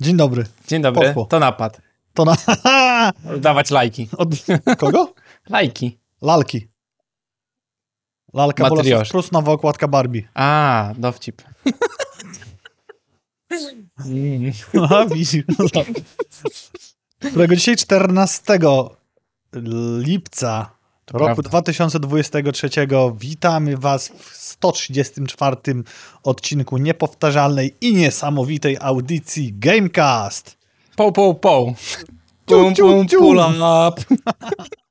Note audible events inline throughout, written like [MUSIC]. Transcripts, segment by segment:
Dzień dobry. Dzień dobry, Poszło. to napad. To na... [LAUGHS] Dawać lajki. Od kogo? [LAUGHS] Lajki. Lalki. Lalka. Bolesław Prus, nowa okładka Barbie. A, dowcip. [LAUGHS] Aha, widzisz. Którego dzisiaj 14 lipca roku prawda. 2023 witamy was w 134 odcinku niepowtarzalnej i niesamowitej audycji Gamecast. Po, po, po. Ciu, Pum, pum, pull up. [LAUGHS]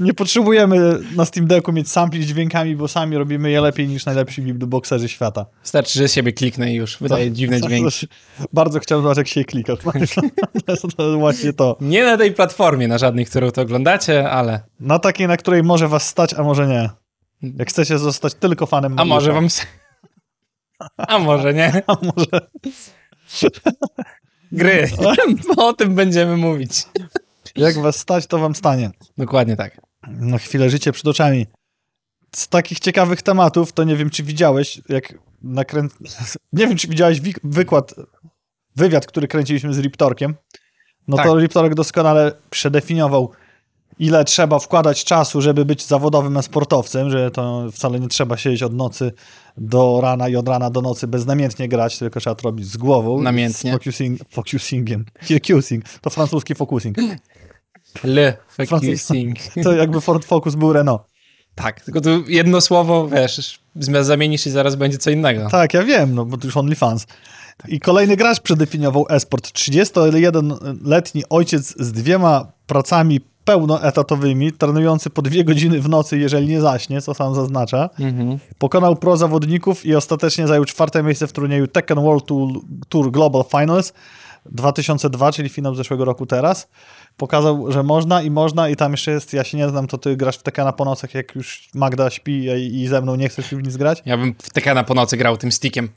Nie potrzebujemy na Steam Decku mieć sampli z dźwiękami, bo sami robimy je lepiej niż najlepsi beatboxerzy świata. Wystarczy, że siebie kliknę i już wydaje dziwne dźwięki. [LAUGHS] Bardzo chciałem zobaczyć, jak się klika. [LAUGHS] To jest właśnie to. Nie na tej platformie, na żadnej, którą to oglądacie, ale... Na takiej, na której może was stać, a może nie. Jak chcecie zostać tylko fanem A Mariusza. może wam... A może nie? [LAUGHS] A może... Gry. o tym będziemy mówić. Jak was stać, to wam stanie. Dokładnie tak. No chwilę życie przed oczami. Z takich ciekawych tematów, to nie wiem, czy widziałeś, jak nakręt... [LAUGHS] Nie wiem, czy widziałeś wi- wykład, wywiad, który kręciliśmy z Riptorkiem. No Tak. to Riptorek doskonale przedefiniował, ile trzeba wkładać czasu, żeby być zawodowym sportowcem, że to wcale nie trzeba siedzieć od nocy do rana i od rana do nocy beznamiętnie grać, tylko trzeba to robić z głową. Namiętnie. Z focusing, focusingiem. Focusing. To francuski focusing. Le Francuski. focusing. [LAUGHS] To jakby Ford Focus był Renault. Tak, tylko tu jedno słowo, wiesz, zamienisz i zaraz będzie co innego. Tak, ja wiem, no bo to już OnlyFans. I kolejny gracz przedefiniował esport. 31-letni ojciec z dwiema pracami pełnoetatowymi, trenujący po dwie godziny w nocy, jeżeli nie zaśnie, co sam zaznacza. Mhm. Pokonał pro zawodników i ostatecznie zajął czwarte miejsce w turnieju Tekken World Tour Global Finals 2002, czyli finał zeszłego roku teraz. Pokazał, że można i można i tam jeszcze jest, ja się nie znam, to ty grasz w Tekkena po nocach, jak już Magda śpi i i ze mną nie chcesz już nic grać? Ja bym w Tekena po nocy grał tym stickiem.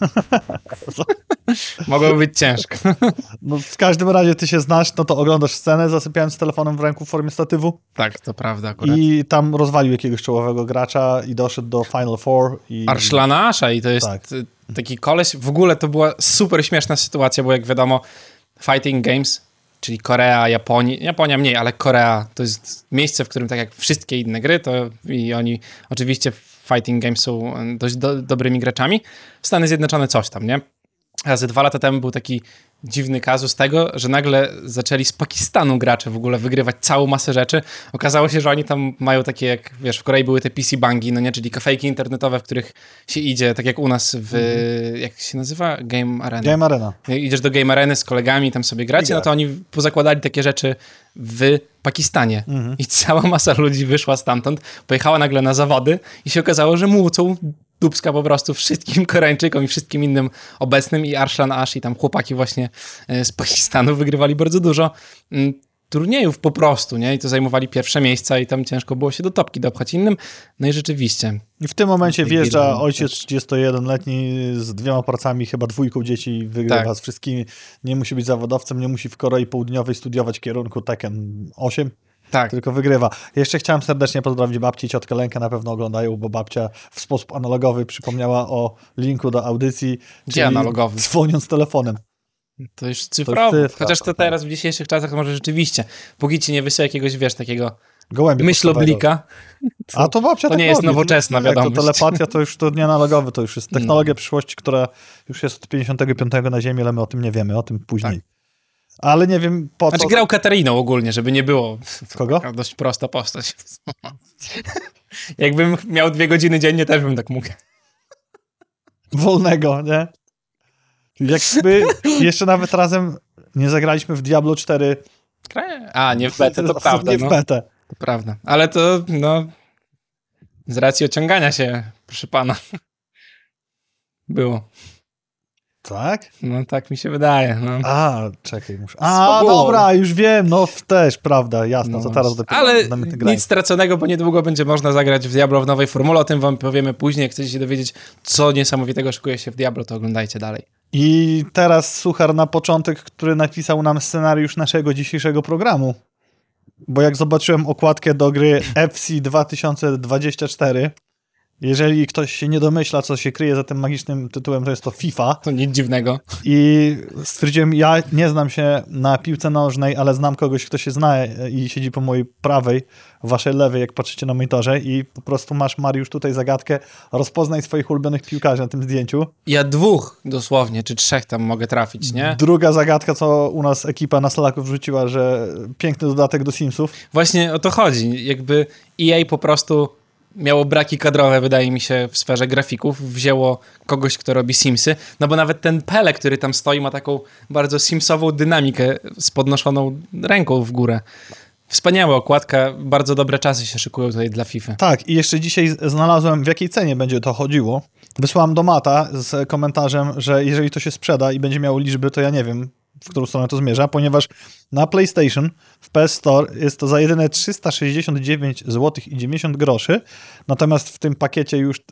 [LAUGHS] Mogłoby być ciężko. [LAUGHS] No, w każdym razie ty się znasz, no to oglądasz scenę zasypiając telefonem w ręku w formie statywu tak, to prawda akurat. i tam rozwalił jakiegoś czołowego gracza i doszedł do Final Four i... Arszlana Asha i to jest Tak. Taki koleś. W ogóle to była super śmieszna sytuacja, bo jak wiadomo, Fighting Games, czyli Korea, Japonia, Japonia mniej, ale Korea to jest miejsce, w którym tak jak wszystkie inne gry, to i oni oczywiście Fighting Games są y, dość do, dobrymi graczami. Stany Zjednoczone coś tam, nie? A ze dwa lata temu był taki dziwny kazus tego, że nagle zaczęli z Pakistanu gracze w ogóle wygrywać całą masę rzeczy. Okazało się, że oni tam mają takie, jak wiesz, w Korei były te PC bangi, no nie, czyli kafejki internetowe, w których się idzie, tak jak u nas w, jak się nazywa? Game Arena. Game Arena. Idziesz do Game Areny z kolegami, tam sobie gracie, no to oni pozakładali takie rzeczy w Pakistanie. I cała masa ludzi wyszła stamtąd, pojechała nagle na zawody i się okazało, że młócą dubska po prostu wszystkim [LAUGHS] Koreańczykom i wszystkim innym obecnym i Arslan Ash i tam chłopaki właśnie e, z Pakistanu wygrywali bardzo dużo mm, turniejów po prostu, nie? I to zajmowali pierwsze miejsca i tam ciężko było się do topki dopchać innym. No i rzeczywiście. I w tym momencie wjeżdża ojciec 31-letni z dwiema pracami, chyba dwójką dzieci i wygrywa Tak. z wszystkimi. Nie musi być zawodowcem, nie musi w Korei Południowej studiować kierunku Tekken 8, Tak. tylko wygrywa. Jeszcze chciałem serdecznie pozdrowić babci i ciotkę Lenkę, na pewno oglądają, bo babcia w sposób analogowy przypomniała o linku do audycji. Gdzie analogowy? Dzwoniąc telefonem. To już cyfrowo. cyfra, Chociaż to tak. teraz w dzisiejszych czasach może rzeczywiście. Póki ci nie wysyła jakiegoś, wiesz, takiego Gołębie myśloblika. A to babcia To tak nie jest robi. nowoczesna To wiadomość. No. telepatia to już to nie analogowy, to już jest technologia przyszłości, która już jest od 55 na Ziemi, ale my o tym nie wiemy, o tym później. Ale nie wiem po co. Znaczy grał Katariną ogólnie, żeby nie było. Kogo? Dość prosta postać. Jakbym miał dwie godziny dziennie, też bym tak mógł. Wolnego, nie? Jakby jeszcze nawet razem nie zagraliśmy w Diablo 4. A, nie w betę, to prawda. Nie w No, betę. to prawda. Ale to, no, z racji ociągania się, proszę pana, było. Tak? No, tak mi się wydaje. No. A, czekaj, muszę. A, dobra, już wiem, no też, prawda, jasno, No to teraz dopiero Ale grę. nic straconego, bo niedługo będzie można zagrać w Diablo w nowej formule. O tym wam powiemy później. Jak chcecie się dowiedzieć, co niesamowitego szykuje się w Diablo, to oglądajcie dalej. I teraz suchar na początek, który napisał nam scenariusz naszego dzisiejszego programu. Bo jak zobaczyłem okładkę do gry FC 2024, Jeżeli ktoś się nie domyśla, co się kryje za tym magicznym tytułem, to jest to FIFA. To nic dziwnego. I stwierdziłem, ja nie znam się na piłce nożnej, ale znam kogoś, kto się zna i siedzi po mojej prawej, waszej lewej, jak patrzycie na monitorze i po prostu masz, Mariusz, tutaj zagadkę, rozpoznaj swoich ulubionych piłkarzy na tym zdjęciu. Ja dwóch dosłownie, czy trzech tam mogę trafić, nie? Druga zagadka, co u nas ekipa na Slacku wrzuciła, że piękny dodatek do Simsów. Właśnie o to chodzi. Jakby EA po prostu miało braki kadrowe, wydaje mi się, w sferze grafików. Wzięło kogoś, kto robi Simsy. No bo nawet ten Pele, który tam stoi, ma taką bardzo Simsową dynamikę z podnoszoną ręką w górę. Wspaniała okładka, bardzo dobre czasy się szykują tutaj dla FIFA. Tak, i jeszcze dzisiaj znalazłem, w jakiej cenie będzie to chodziło. Wysłałem do Mata z komentarzem, że jeżeli to się sprzeda i będzie miało liczby, to ja nie wiem, w którą stronę to zmierza, ponieważ na PlayStation w PS Store jest to za jedyne 369 zł i 90 groszy, natomiast w tym pakiecie już y,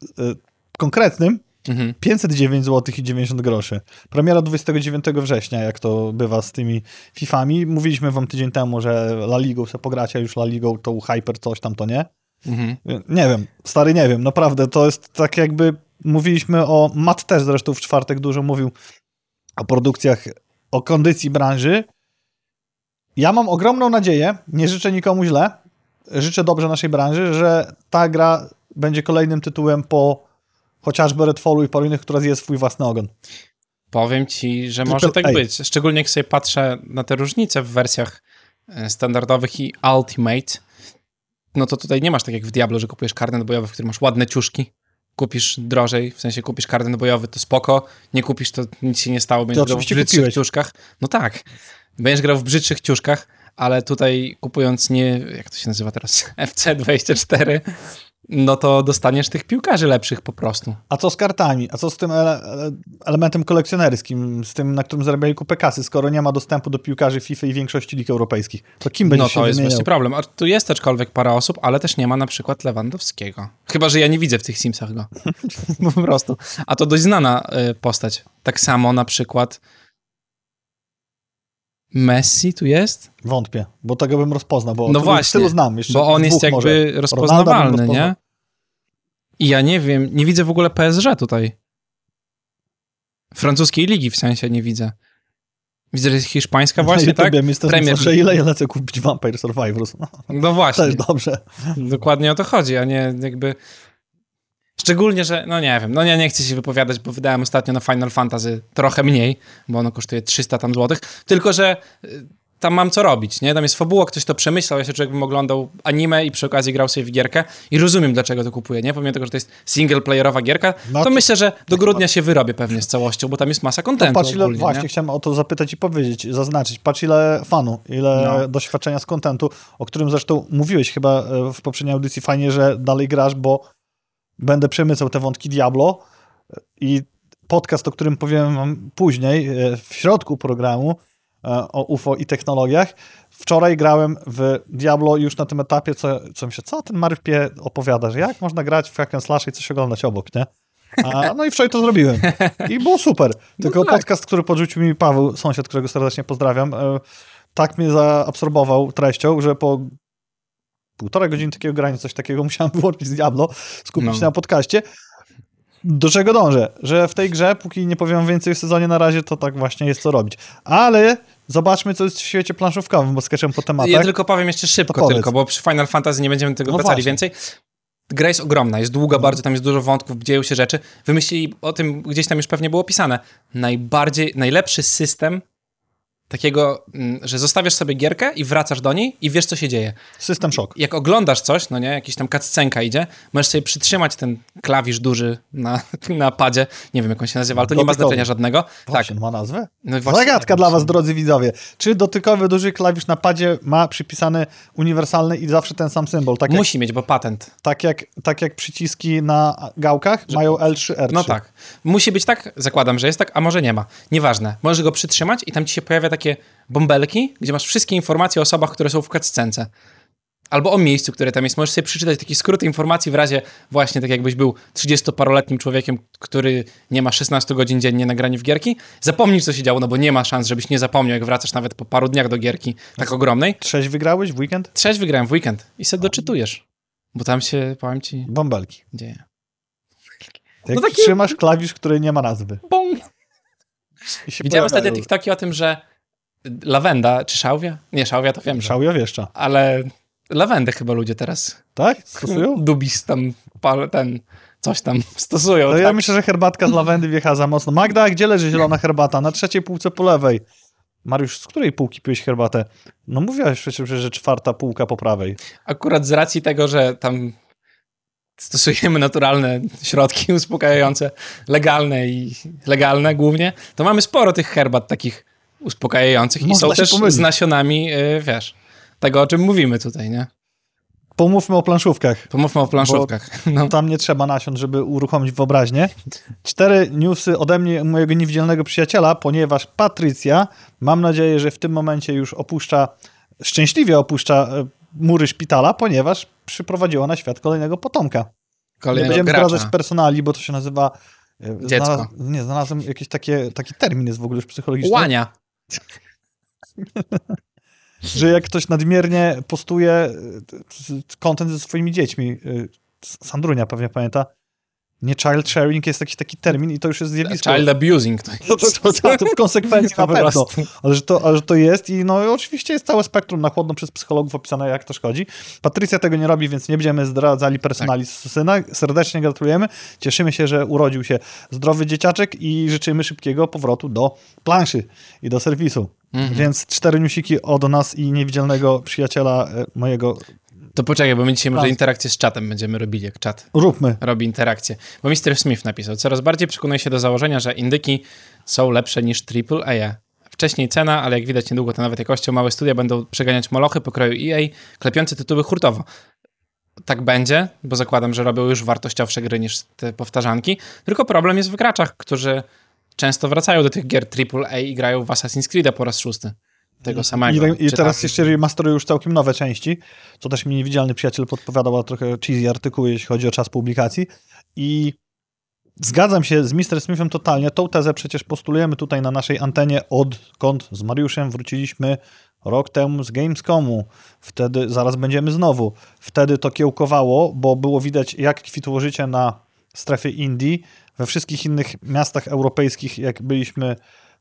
konkretnym Mhm. 509 zł i 90 groszy. Premiera 29 września, jak to bywa z tymi Fifami. Mówiliśmy wam tydzień temu, że La Ligą se pogracie, już La Ligą to Hyper coś tam, to nie. Mhm. Nie wiem, stary nie wiem, naprawdę, to jest tak jakby mówiliśmy o, Matt też zresztą w czwartek dużo mówił o produkcjach, o kondycji branży. Ja mam ogromną nadzieję, nie życzę nikomu źle, życzę dobrze naszej branży, że ta gra będzie kolejnym tytułem po chociażby Redfallu i po innych, która zje swój własny ogon. Powiem ci, że może tak być. Szczególnie jak sobie patrzę na te różnice w wersjach e, standardowych i Ultimate, no to tutaj nie masz tak jak w Diablo, że kupujesz karnet bojowy, w którym masz ładne ciuszki. Kupisz drożej, w sensie kupisz karnet bojowy, to spoko. Nie kupisz, to nic się nie stało, będziesz grał w brzydszych kupiłeś. ciuszkach. No tak, będziesz grał w brzydszych ciuszkach, ale tutaj kupując nie, jak to się nazywa teraz, [LAUGHS] FC24, no to dostaniesz tych piłkarzy lepszych po prostu. A co z kartami? A co z tym ele ele- elementem kolekcjonerskim, z tym, na którym zarabiali kupę kasy, skoro nie ma dostępu do piłkarzy FIFA i większości lig europejskich? To kim będzie No się to jest wymieniał? właśnie problem. A tu jest aczkolwiek parę osób, ale też nie ma na przykład Lewandowskiego. Chyba, że ja nie widzę w tych Simsach go. [LAUGHS] po prostu. A to dość znana y, postać. Tak samo na przykład Messi tu jest? Wątpię, bo tego bym rozpoznał, bo No właśnie, znam. Jeszcze Bo on jest jakby może. Rozpoznawalny, nie? I ja nie wiem, nie widzę w ogóle PSG tutaj. Francuskiej ligi w sensie nie widzę. Widzę, że jest hiszpańska [LAUGHS] właśnie, Na tak? Mr. Premier Premier... ile ja lecę kupić Vampire Survivors. No, No właśnie. [LAUGHS] też dobrze. Dokładnie o to chodzi, a nie jakby... Szczególnie, że, no nie wiem, no nie, nie chcę się wypowiadać, bo wydałem ostatnio na Final Fantasy trochę mniej, bo ono kosztuje 300 tam złotych, tylko że y, tam mam co robić, nie? Tam jest fabuła, ktoś to przemyślał, ja się człowiek bym oglądał anime i przy okazji grał sobie w gierkę i rozumiem, dlaczego to kupuję, nie? Pomimo tego, że to jest single-playerowa gierka, No to, to- myślę, że do grudnia się wyrobię pewnie z całością, bo tam jest masa kontentu Patrz ile, ogólnie, właśnie nie? chciałem o to zapytać i powiedzieć, zaznaczyć. Patrz ile fanu, ile No. doświadczenia z kontentu, o którym zresztą mówiłeś chyba e, w poprzedniej audycji fajnie, że dalej grasz, bo będę przemycał te wątki Diablo i podcast, o którym powiem wam później, e, w środku programu e, o UFO i technologiach. Wczoraj grałem w Diablo już na tym etapie, co, co myślę, co ten Marypie opowiada, że jak można grać w hack and slash i coś oglądać obok, nie? A, no i wczoraj to zrobiłem. I było super. Tylko tak. podcast, który podrzucił mi Paweł, sąsiad, którego serdecznie pozdrawiam, e, tak mnie zaabsorbował treścią, że po półtora godziny takiego grania, coś takiego [LAUGHS] musiałem wyłączyć z Diablo, skupić No. się na podcaście. Do czego dążę? Że w tej grze, póki nie powiem więcej o sezonie na razie, to tak właśnie jest co robić. Ale zobaczmy, co jest w świecie planszówkowym, bo skaczemy po tematach. Ja tylko powiem jeszcze szybko, tylko, bo przy Final Fantasy nie będziemy tego No wracali więcej. Gra jest ogromna, jest długa bardzo, tam jest dużo wątków, dzieją się rzeczy. Wymyślili, o tym gdzieś tam już pewnie było pisane, najbardziej, najlepszy system takiego, mm, że zostawiasz sobie gierkę i wracasz do niej i wiesz, co się dzieje. System szok. Jak oglądasz coś, no nie, jakiś tam cutscenka idzie, możesz sobie przytrzymać ten klawisz duży na, [LAUGHS] na padzie, nie wiem, jak on się nazywa, ale to nie ma znaczenia żadnego. Właśnie, ma nazwę? No właśnie- Zagadka dla was, drodzy widzowie. Czy dotykowy duży klawisz na padzie ma przypisany uniwersalny i zawsze ten sam symbol? Tak jak, Musi mieć, bo patent. tak jak, tak jak przyciski na gałkach mają L3, R3. No tak. Musi być tak, zakładam, że jest tak, a może nie ma. Nieważne. Możesz go przytrzymać i tam ci się pojawia takie bąbelki, gdzie masz wszystkie informacje o osobach, które są w cutscence. Albo o miejscu, które tam jest. Możesz sobie przeczytać taki skrót informacji w razie właśnie tak jakbyś był 30-paroletnim człowiekiem, który nie ma 16 godzin dziennie na granie w gierki. Zapomnij, co się działo, no bo nie ma szans, żebyś nie zapomniał, jak wracasz nawet po paru dniach do gierki tak ogromnej. Trzeź wygrałeś w weekend? Trzeź wygrałem w weekend i se doczytujesz. Bo tam się, powiem ci, Bąbelki. dzieje. Jak No taki- trzymasz klawisz, który nie ma nazwy. Się Widziałem ostatnio. TikToki o tym, że lawenda, czy szałwia? Nie, szałwia to wiem, że. Szałja wieszcza. Ale lawendę chyba ludzie teraz Tak? Stosują? dubis tam, pal, ten, coś tam stosują. To tak? ja myślę, że herbatka z lawendy wjechała za mocno. Magda, gdzie leży zielona herbata? Na trzeciej półce po lewej. Mariusz, z której półki piłeś herbatę? No mówiłaś przecież, że czwarta półka po prawej. Akurat z racji tego, że tam stosujemy naturalne środki uspokajające, legalne i legalne głównie, to mamy sporo tych herbat takich uspokajających i Można są się też pomylić. z nasionami, yy, wiesz, tego o czym mówimy tutaj, nie? Pomówmy o planszówkach. Pomówmy o planszówkach. [LAUGHS] No. Tam nie trzeba nasion, żeby uruchomić wyobraźnię. Cztery newsy ode mnie, mojego niewidzialnego przyjaciela, ponieważ Patrycja, mam nadzieję, że w tym momencie już opuszcza, szczęśliwie opuszcza e, mury szpitala, ponieważ przyprowadziła na świat kolejnego potomka. Nie Kolejnego będziemy gracza. zdradzać personali, bo to się nazywa... e, Dziecko. Znalaz, nie, znalazłem jakiś takie, taki termin jest w ogóle już psychologiczny. Łania. Że jak ktoś nadmiernie postuje kontent ze swoimi dziećmi, y, Sandrunia pewnie pamięta, nie child sharing jest jakiś taki termin i to już jest zjawisko. Child abusing. To to, to, to, to w konsekwencji [LAUGHS] na pewno. Ale że, to, ale że to jest i no oczywiście jest całe spektrum na chłodno przez psychologów opisane, jak to szkodzi. Patrycja tego nie robi, więc nie będziemy zdradzali personali Tak. syna. Serdecznie gratulujemy. Cieszymy się, że urodził się zdrowy dzieciaczek i życzymy szybkiego powrotu do planszy i do serwisu. Mhm. Więc cztery newsiki od nas i niewidzialnego przyjaciela e, mojego. To poczekaj, bo my dzisiaj może interakcję z czatem będziemy robili, jak czat Róbmy. robi interakcję. Bo Mr. Smith napisał, coraz bardziej przekonuje się do założenia, że indyki są lepsze niż AAA. Wcześniej cena, ale jak widać niedługo to nawet jakością małe studia będą przeganiać molochy pokroju EA, klepiące tytuły hurtowo. Tak będzie, bo zakładam, że robią już wartościowsze gry niż te powtarzanki. Tylko problem jest w graczach, którzy często wracają do tych gier AAA i grają w Assassin's Creed po raz szósty. Tego samego. I, i Czy teraz jeszcze remasterują już całkiem nowe części, co też mi niewidzialny przyjaciel podpowiadał, a trochę cheesy artykuły, jeśli chodzi o czas publikacji. I zgadzam się z Mr. Smithem totalnie. Tą tezę przecież postulujemy tutaj na naszej antenie, odkąd z Mariuszem wróciliśmy rok temu z Gamescomu. Wtedy zaraz będziemy znowu. Wtedy to kiełkowało, bo było widać, jak kwitło życie na strefie Indii. We wszystkich innych miastach europejskich, jak byliśmy,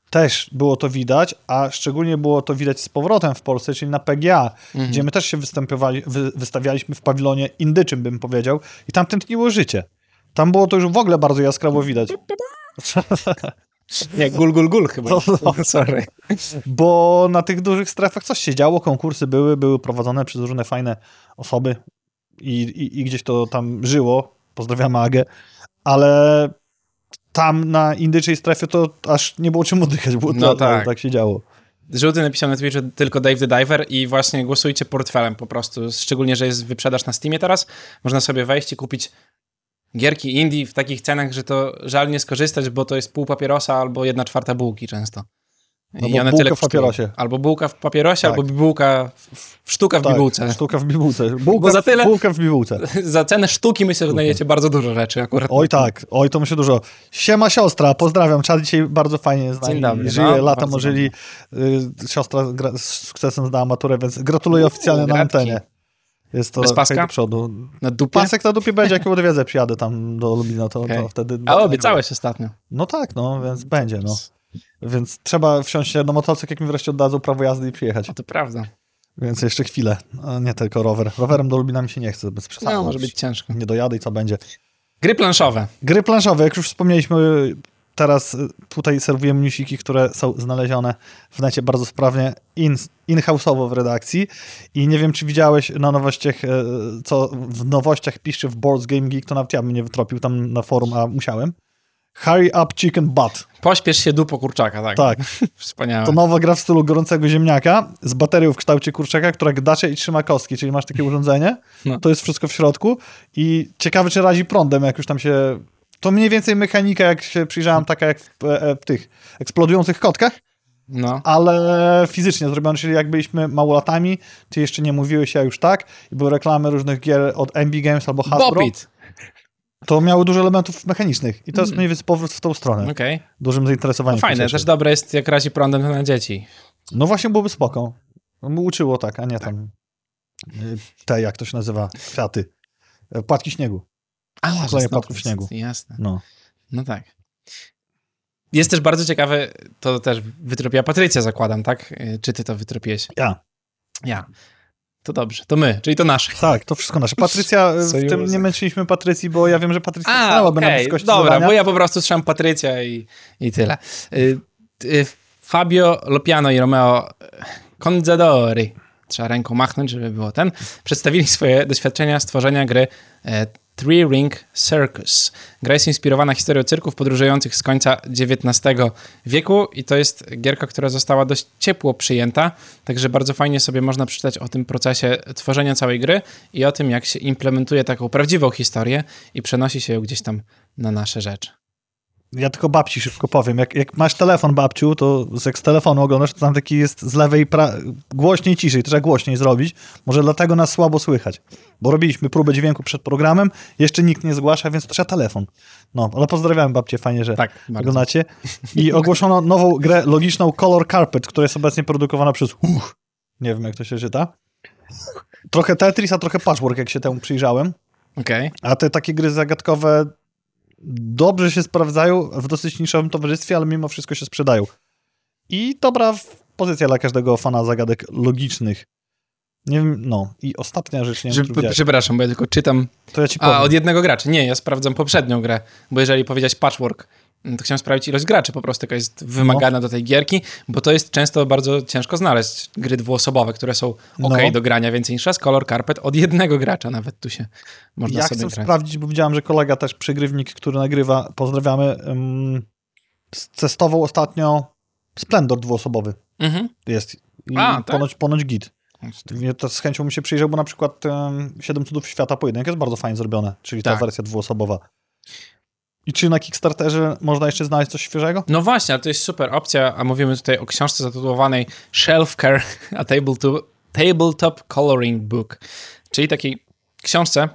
też było to widać, a szczególnie było to widać z powrotem w Polsce, czyli na PGA, gdzie my też się występowali, wy, wystawialiśmy w pawilonie indyczym, bym powiedział, i tam tętniło życie. Tam było to już w ogóle bardzo jaskrawo widać. Nie, gul, gul, gul chyba. No, no. [LAUGHS] Sorry. Bo na tych dużych strefach coś się działo, konkursy były, były prowadzone przez różne fajne osoby i, i, i gdzieś to tam żyło. Pozdrawiam Agę, ale tam na indyczej strefie to aż nie było czym oddychać, było No to, tak. tak się działo. Żółty napisał na Twitterze tylko Dave the Diver i właśnie głosujcie portfelem po prostu. Szczególnie, że jest wyprzedaż na Steamie teraz. Można sobie wejść i kupić gierki indie w takich cenach, że to żal nie skorzystać, bo to jest pół papierosa albo jedna czwarta bułki często. Albo bułka w kosztują. papierosie. Albo bułka w papierosie, Tak. albo bibułka, w, w, sztuka w Tak, bibułce. Sztuka w bibułce. Bułka, za tyle- bułka w bibułce. [LAUGHS] Za cenę sztuki myślę, że znajdziecie bardzo dużo rzeczy akurat. Oj tak, oj to myślę dużo. Siema siostra, pozdrawiam. Czad dzisiaj bardzo fajnie z nami dobry, żyje, no, lata bardzo żyli. Y, siostra gra, z sukcesem zdała maturę, więc gratuluję oficjalnie na antenie. Jest to Bez paska? do przodu. Na dupie? Pasek na dupie będzie, jak odwiedzę, przyjadę tam do Lublina, to, Okej. to wtedy... A obiecałeś ostatnio. No tak, no, więc będzie, no. Więc trzeba wsiąść się na motocykl, jak mi wreszcie oddadzą prawo jazdy i przyjechać. A to prawda. Więc jeszcze chwilę, a nie tylko rower. Rowerem do Lubina mi się nie chce, bez przesady. No, może być ciężko. Nie dojadę i co będzie. Gry planszowe. Gry planszowe, jak już wspomnieliśmy, teraz y, tutaj serwujemy newsiki, które są znalezione w necie bardzo sprawnie in, in-house'owo w redakcji i nie wiem, czy widziałeś na nowościach, e, co w nowościach pisze w Boards Game Geek, to nawet ja bym nie wytropił tam na forum, a musiałem. Hurry Up Chicken Butt. Pośpiesz się dupo kurczaka, tak. Tak, [LAUGHS] Wspaniałe. to nowa gra w stylu gorącego ziemniaka z baterią w kształcie kurczaka, która gdacze i trzyma kostki, czyli masz takie urządzenie, No. to jest wszystko w środku i ciekawe, czy razi prądem, jak już tam się... To mniej więcej mechanika, jak się przyjrzałem, taka jak w, e, w tych eksplodujących kotkach, No. ale fizycznie zrobione, czyli jak byliśmy małolatami, ty jeszcze nie mówiłeś, ja już tak, i były reklamy różnych gier od MB Games albo Hasbro, Bopit. To miały dużo elementów mechanicznych i to jest mniej więcej powrót w tą stronę. Okej. Dużym zainteresowaniem. No fajne, też dobre jest, jak razi prądem na dzieci. No właśnie byłoby spoko. No, uczyło tak, a nie tam y, te, jak to się nazywa, kwiaty. Y, Płatki śniegu. A, Snowpiercer, płatków śniegu. Jasne. No. No tak. Jest też bardzo ciekawe, to też wytropiła Patrycja, zakładam, tak? Y, Czy ty to wytropiłeś? Ja. Ja. To dobrze, to my, czyli to nasze. Tak, to wszystko nasze. Patrycja, w tym nie męczyliśmy Patrycji, bo ja wiem, że Patrycja A, znałaby na bliskości dobra, zadania. bo ja po prostu trzymam Patrycja i, i tyle. Y, y, Fabio Lopiano i Romeo Conzadori, trzeba ręką machnąć, żeby było ten, przedstawili swoje doświadczenia stworzenia gry e, Three Ring Circus. Gra jest inspirowana historią cyrków podróżujących z końca XIX wieku i to jest gierka, która została dość ciepło przyjęta, także bardzo fajnie sobie można przeczytać o tym procesie tworzenia całej gry i o tym, jak się implementuje taką prawdziwą historię i przenosi się ją gdzieś tam na nasze rzeczy. Ja tylko babci szybko powiem. Jak, jak masz telefon babciu, to jak z telefonu oglądasz, to tam taki jest z lewej głośniej, ciszej. Trzeba głośniej zrobić. Może dlatego nas słabo słychać. Bo robiliśmy próbę dźwięku przed programem, jeszcze nikt nie zgłasza, więc to trzeba telefon. No, ale pozdrawiam babcię, fajnie, że Tak, bardzo. oglądacie. I ogłoszono nową grę logiczną Color Carpet, która jest obecnie produkowana przez Uch. Nie wiem, jak to się czyta. Trochę Tetris, a trochę Patchwork, jak się temu przyjrzałem. Okej. A te takie gry zagadkowe dobrze się sprawdzają w dosyć niszowym towarzystwie, ale mimo wszystko się sprzedają. I dobra pozycja dla każdego fana zagadek logicznych. Nie wiem, no. I ostatnia rzecz, nie wiem. Przepraszam, bo ja tylko czytam. to ja ci powiem. A, od jednego gracza. Nie, ja sprawdzam poprzednią grę, bo jeżeli powiedziałeś patchwork, to chciałem sprawdzić ilość graczy po prostu, jaka jest wymagana do tej gierki, bo to jest często bardzo ciężko znaleźć gry dwuosobowe, które są ok No. do grania więcej niż raz. Color Carpet od jednego gracza nawet tu się można ja sobie chcę grać. sprawdzić, bo widziałem, że kolega też, przygrywnik, który nagrywa, pozdrawiamy, um, testował ostatnio Splendor dwuosobowy. Mhm. Jest. I A, tak? ponoć, ponoć git. Ja to z chęcią bym się przyjrzał, bo na przykład um, Siedem Cudów Świata Pojedynek jest bardzo fajnie zrobione, czyli ta Tak. wersja dwuosobowa. I czy na Kickstarterze można jeszcze znaleźć coś świeżego? No właśnie, ale to jest super opcja, a mówimy tutaj o książce zatytułowanej Shelf Care, a tabletop, tabletop Coloring Book, czyli takiej książce,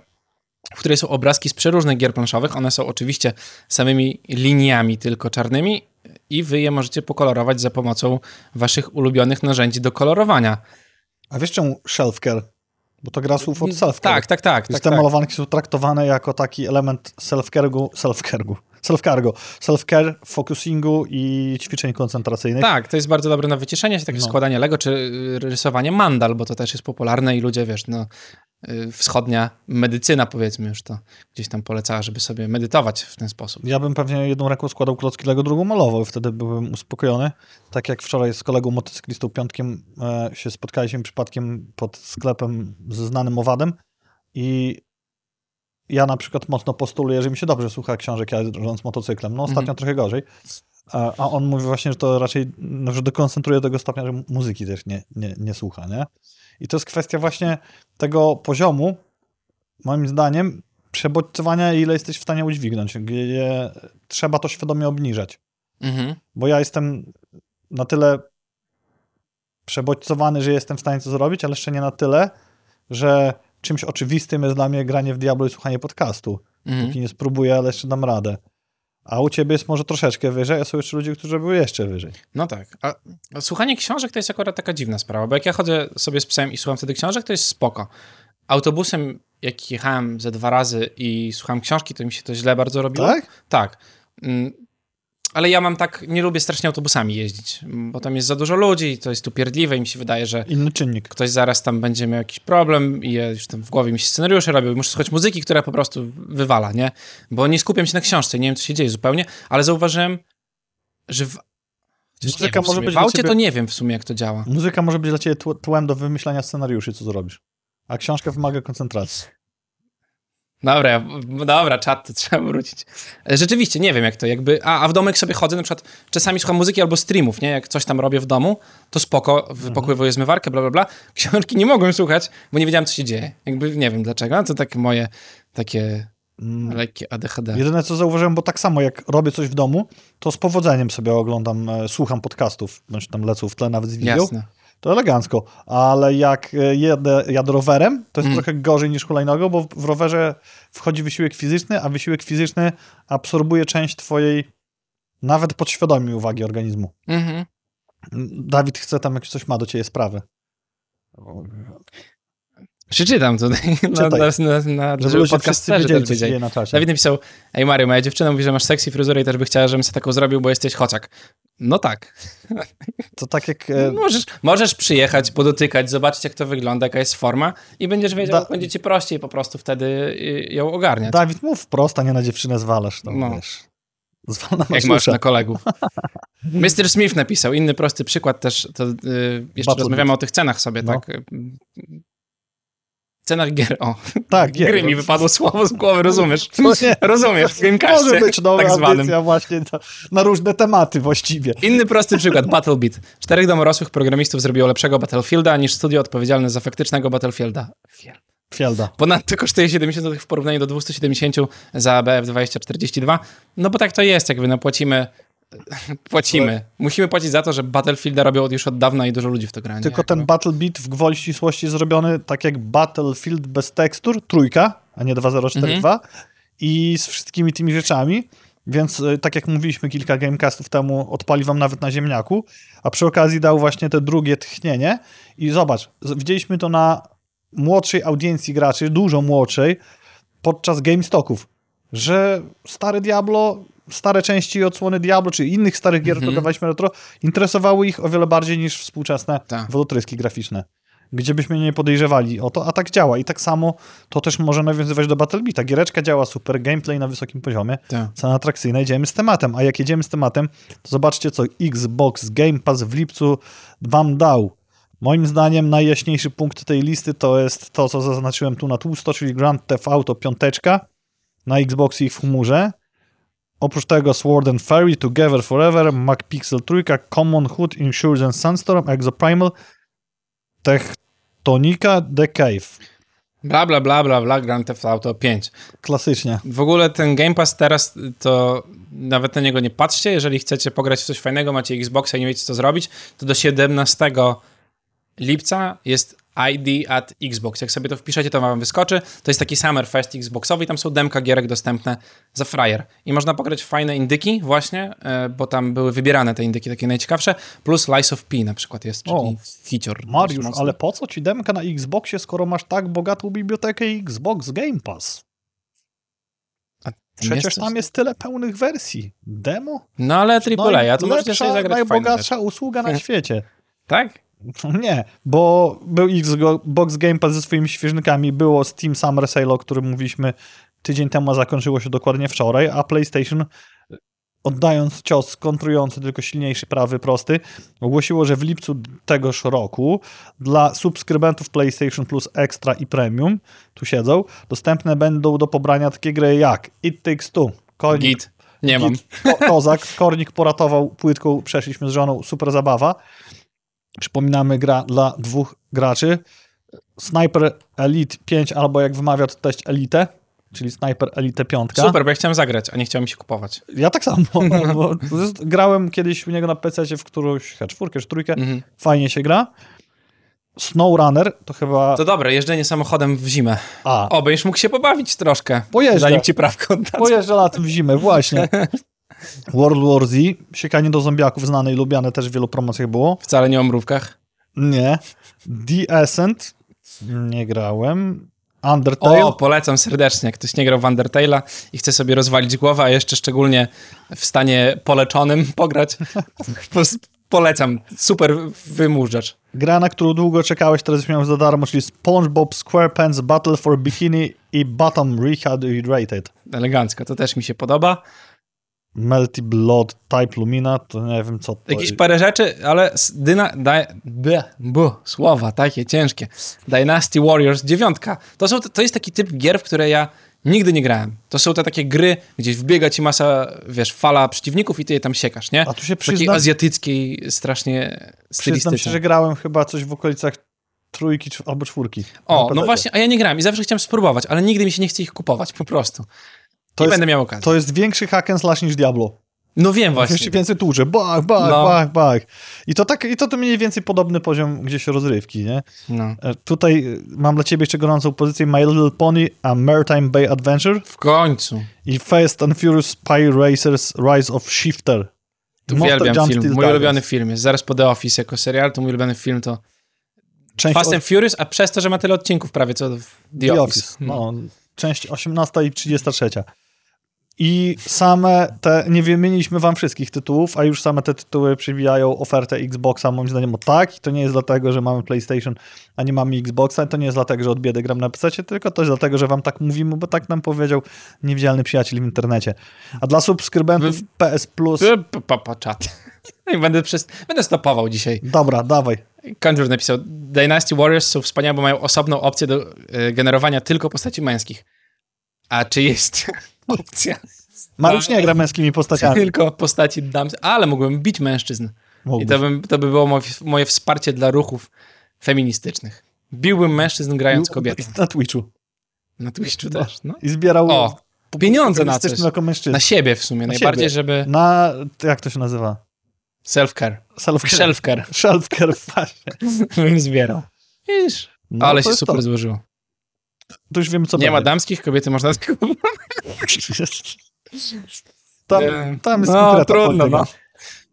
w której są obrazki z przeróżnych gier planszowych. One są oczywiście samymi liniami, tylko czarnymi i wy je możecie pokolorować za pomocą waszych ulubionych narzędzi do kolorowania. A wiesz czemu shelf care? Bo to gra słów od self care. Tak, tak, tak. Więc tak, te tak. malowanki są traktowane jako taki element self-care'u, self-care'u, self-cargo, self-care, focusingu i ćwiczeń koncentracyjnych. Tak, to jest bardzo dobre na wycieszenie się, takie No. składanie Lego, czy y, rysowanie mandal, bo to też jest popularne i ludzie, wiesz, no, wschodnia medycyna, powiedzmy już to gdzieś tam polecała, żeby sobie medytować w ten sposób. Ja bym pewnie jedną ręką składał klocki Lego, drugą malował i wtedy byłbym uspokojony. Tak jak wczoraj z kolegą motocyklistą Piątkiem e, się spotkaliśmy przypadkiem pod sklepem ze znanym owadem i ja na przykład mocno postuluję, że mi się dobrze słucha książek jadąc motocyklem. No ostatnio Mhm. trochę gorzej. A, a on mówi właśnie, że to raczej, no, że dekoncentruje do tego stopnia, że muzyki też nie, nie, nie słucha, nie? I to jest kwestia właśnie tego poziomu, moim zdaniem, przebodźcowania, ile jesteś w stanie udźwignąć, gdzie trzeba to świadomie obniżać. Mhm. Bo ja jestem na tyle przebodźcowany, że jestem w stanie to zrobić, ale jeszcze nie na tyle, że czymś oczywistym jest dla mnie granie w Diablo i słuchanie podcastu. Mhm. Póki nie spróbuję, ale jeszcze dam radę. A u ciebie jest może troszeczkę wyżej, a są jeszcze ludzie, którzy były jeszcze wyżej. No tak. A, a słuchanie książek to jest akurat taka dziwna sprawa, bo jak ja chodzę sobie z psem i słucham wtedy książek, to jest spoko. Autobusem, jak jechałem ze dwa razy i słuchałem książki, to mi się to źle bardzo robiło. Tak? Tak. Ale ja mam tak, nie lubię strasznie autobusami jeździć, bo tam jest za dużo ludzi i to jest upierdliwe i mi się wydaje, że Inny czynnik. ktoś zaraz tam będzie miał jakiś problem i ja już tam w głowie mi się scenariusze robią muszę słuchać muzyki, która po prostu wywala, nie? Bo nie skupiam się na książce, nie wiem, co się dzieje zupełnie, ale zauważyłem, że w... Muzyka wiem, w może sumie. być w aucie ciebie- to nie wiem w sumie, jak to działa. Muzyka może być dla ciebie tł- tłem do wymyślania scenariuszy, co zrobisz. A książka wymaga koncentracji. Dobra, dobra, czat, to trzeba wrócić. E, Rzeczywiście, nie wiem jak to, jakby, a, a w domu jak sobie chodzę, na przykład czasami słucham muzyki albo streamów, nie, jak coś tam robię w domu, to spoko, wypokływuję zmywarkę, bla, bla, bla. Książki nie mogłem słuchać, bo nie wiedziałem, co się dzieje. Jakby, nie wiem dlaczego, to takie moje, takie Mm. lekkie ADHD. Jedyne co zauważyłem, bo tak samo jak robię coś w domu, to z powodzeniem sobie oglądam, e, słucham podcastów, bądź tam lecą w tle nawet z wideo, Jasne. To elegancko. Ale jak e, jedę, jadę rowerem, to jest Mm. trochę gorzej niż hulajnogą, bo w- rowerze wchodzi wysiłek fizyczny, a wysiłek fizyczny absorbuje część twojej nawet podświadomej uwagi organizmu. Przeczytam tutaj, [LAUGHS] na, Czytaj. na, na, na, Żeby żeby wszyscy wiedzieli, co dzieje na czasie. Dawid napisał, ej Mario, moja dziewczyna mówi, że masz sexy fryzurę i też by chciała, żebym sobie taką zrobił, bo jesteś chociak. No tak. [LAUGHS] To tak jak... e, Możesz, możesz przyjechać, podotykać, zobaczyć jak to wygląda, jaka jest forma i będziesz wiedział, Da- będzie ci prościej po prostu wtedy y, ją ogarniać. Dawid, mów wprost, a nie na dziewczynę zwalasz. No, No. wiesz. Zwal na jak masz na kolegów. [LAUGHS] Mr. Smith napisał, inny prosty przykład też, to y, jeszcze Battle rozmawiamy o tych cenach sobie, No. tak? Y, Cenach gier, o, Tak, nie. [LAUGHS] gry mi wypadło słowo z głowy, rozumiesz? [LAUGHS] Nie. Rozumiesz, w Gamecastie, Może być nowa tak zwanym. właśnie na, na różne tematy właściwie. Inny prosty przykład, Battlebit. Czterech domorosłych programistów zrobiło lepszego Battlefielda niż studio odpowiedzialne za faktycznego Battlefielda. Fielda. Ponadto kosztuje 70 zł w porównaniu do 270 za BF 2042. No bo tak to jest, jakby no płacimy. [LAUGHS] Płacimy. Musimy płacić za to, że Battlefielda robią już od dawna i dużo ludzi w to gra. Tylko ten Battle Beat w gwoli ścisłości zrobiony tak jak Battlefield bez tekstur, trójka, a nie 2042 i z wszystkimi tymi rzeczami. Więc y, tak jak mówiliśmy kilka gamecastów temu, odpali wam nawet na ziemniaku, a przy okazji dał właśnie te drugie tchnienie i zobacz, widzieliśmy to na młodszej audiencji graczy, dużo młodszej, podczas GameStocków, że stare Diablo, stare części odsłony Diablo, czy innych starych gier, które dawaliśmy retro, interesowały ich o wiele bardziej niż współczesne Tak. wodotryski graficzne. Gdzie byśmy nie podejrzewali o to, a tak działa. I tak samo to też może nawiązywać do Battlebita. Giereczka działa super, gameplay na wysokim poziomie, Tak. cena atrakcyjna, idziemy z tematem. A jak jedziemy z tematem, to zobaczcie, co Xbox Game Pass w lipcu wam dał. Moim zdaniem najjaśniejszy punkt tej listy to jest to, co zaznaczyłem tu na tłusto, czyli Grand Theft Auto 5 na Xboxie i w chmurze. Oprócz tego Sword and Fairy, Together Forever, MacPixel 3, Common Hood, Insurgent Sunstorm, Exoprimal, Techtonica, The Cave. Bla, bla, bla, bla, bla, Grand Theft Auto 5. Klasycznie. W ogóle ten Game Pass teraz to nawet na niego nie patrzcie. Jeżeli chcecie pograć w coś fajnego, macie Xboxa i nie wiecie co zrobić, to do 17 lipca jest ID at Xbox. Jak sobie to wpiszecie, to wam wyskoczy. To jest taki Summer Fest Xboxowy i tam są demka gierek dostępne za frajer. I można pograć fajne indyki właśnie, e, bo tam były wybierane te indyki takie najciekawsze, plus Lies of P na przykład jest, czyli O. feature. Mariusz, ale po co ci demka na Xboxie, skoro masz tak bogatą bibliotekę Xbox Game Pass? Przecież jest tam jest tyle pełnych wersji. Demo? No ale AAA, a to możecie sobie zagrać najbogatsza usługa na [LAUGHS] świecie. Tak? [LAUGHS] Nie, bo był Xbox Game Pass ze swoimi świeżnikami, było Steam Summer Sale, o którym mówiliśmy tydzień temu, a zakończyło się dokładnie wczoraj, a PlayStation oddając cios kontrujący, tylko silniejszy, prawy, prosty, ogłosiło, że w lipcu tegoż roku dla subskrybentów PlayStation Plus Extra i Premium, tu siedzą, dostępne będą do pobrania takie gry jak It Takes Two, Kornik, Git. Nie mam. Git, ko Kozak, Kornik poratował płytką, przeszliśmy z żoną, super zabawa. Przypominamy, gra dla dwóch graczy. Sniper Elite 5, albo jak wymawia to teść Elite, czyli Sniper Elite 5. Super, bo ja chciałem zagrać, a nie chciałem się kupować. Ja tak samo, [LAUGHS] bo grałem kiedyś u niego na PC w którąś czwórkę czy trójkę, Mhm. fajnie się gra. SnowRunner to chyba... To dobre, jeżdżenie samochodem w zimę. A, O, będziesz mógł się pobawić troszkę. Pojeżdżę. Zanim ci prawko oddadzą. Pojeżdżę latem w zimę, właśnie. [LAUGHS] World War Z, siekanie do zombiaków, znane i lubiane też w wielu promocjach było. Wcale nie o mrówkach. Nie. The Ascent, nie grałem. Undertale, O, polecam serdecznie. Jak ktoś nie grał w Undertale'a i chce sobie rozwalić głowę, a jeszcze szczególnie w stanie poleczonym [LAUGHS] pograć, po- polecam. Super wymurzacz. gra, na którą długo czekałeś, teraz miałem za darmo, czyli SpongeBob SquarePants Battle for Bikini i Bottom Rehydrated. Elegancko, to też mi się podoba. Melty Blood Type Lumina, to nie wiem co to Jakieś jest. parę rzeczy, ale dyna, daj, b, b, słowa takie ciężkie. Dynasty Warriors 9. To, są, to jest taki typ gier, w które ja nigdy nie grałem. To są te takie gry, gdzie wbiega ci masa, wiesz, fala przeciwników i ty je tam siekasz, nie? A tu się W takiej przyznam, azjatyckiej strasznie przyznam się, stylistyce. że grałem chyba coś w okolicach trójki albo czwórki. O, no właśnie, a ja nie grałem i zawsze chciałem spróbować, ale nigdy mi się nie chce ich kupować, po prostu. To nie jest, będę miał okazji. to jest większy hack and slash niż Diablo. No wiem właśnie. Jeszcze więcej tłucze, bach, bach, No. bach, bach. I to tak, i to, to mniej więcej podobny poziom gdzieś rozrywki, nie? No. E, Tutaj e, mam dla ciebie jeszcze gorącą pozycję My Little Pony, a Maritime Bay Adventure W końcu. i Fast and Furious Spy Racers Rise of Shifter. Monster Uwielbiam Jump film. Mój ulubiony film jest zaraz po The Office jako serial, to mój ulubiony film to Część Fast o- and Furious, a przez to, że ma tyle odcinków prawie co The, The Office. Office. No, część 18 i 33. I same te, nie wymieniliśmy wam wszystkich tytułów, a już same te tytuły przybijają ofertę Xboxa, moim zdaniem, o tak. I to nie jest dlatego, że mamy PlayStation, a nie mamy Xboxa. I to nie jest dlatego, że od biedy gram na PC, tylko to jest dlatego, że wam tak mówimy, bo tak nam powiedział niewidzialny przyjaciel w internecie. A dla subskrybentów PS Plus... Papa czat. I będę, przez... będę stopował dzisiaj. Dobra, dawaj. Conjure napisał, Dynasty Warriors są wspaniałe, bo mają osobną opcję do e, generowania tylko postaci męskich. A czy jest [LAUGHS] [LAUGHS] opcja Mariusz nie gra męskimi postaciami. tylko postaci damskich? Ale mógłbym bić mężczyzn. I Mógłbyś. to, bym, to by było moje, moje wsparcie dla ruchów feministycznych. Biłbym mężczyzn grając kobiety. Na Twitchu. Na Twitchu No. też, no. I zbierał O, pieniądze na coś. jako mężczyzna. Na siebie w sumie, Na najbardziej, siebie. żeby... Na, jak to się nazywa? Self-care. Self-care. Self-care. Self-care, właśnie. [LAUGHS] bym zbierał. Widzisz, No, ale się super to. złożyło. To już wiemy, co Nie ma damskich, kobiety można tylko... Tam, tam jest No, trudno, no.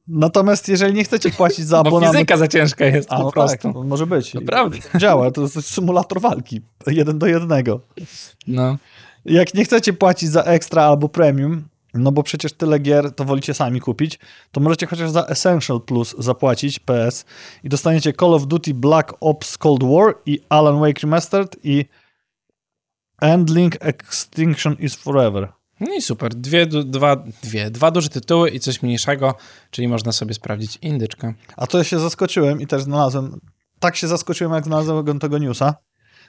Natomiast jeżeli nie chcecie płacić za Bo abonament... fizyka za ciężka jest A, po no prostu. tak, to może być. Naprawdę. Działa, to jest symulator walki. Jeden do jednego. No. Jak nie chcecie płacić za extra albo premium, no bo przecież tyle gier to wolicie sami kupić, to możecie chociaż za Essential Plus zapłacić PS i dostaniecie Call of Duty Black Ops Cold War i Alan Wake Remastered i Endling Extinction is Forever. No i super. Dwie, dwa, dwie, dwa duże tytuły i coś mniejszego, czyli można sobie sprawdzić indyczkę. A to ja się zaskoczyłem i też znalazłem, tak się zaskoczyłem, jak znalazłem tego newsa,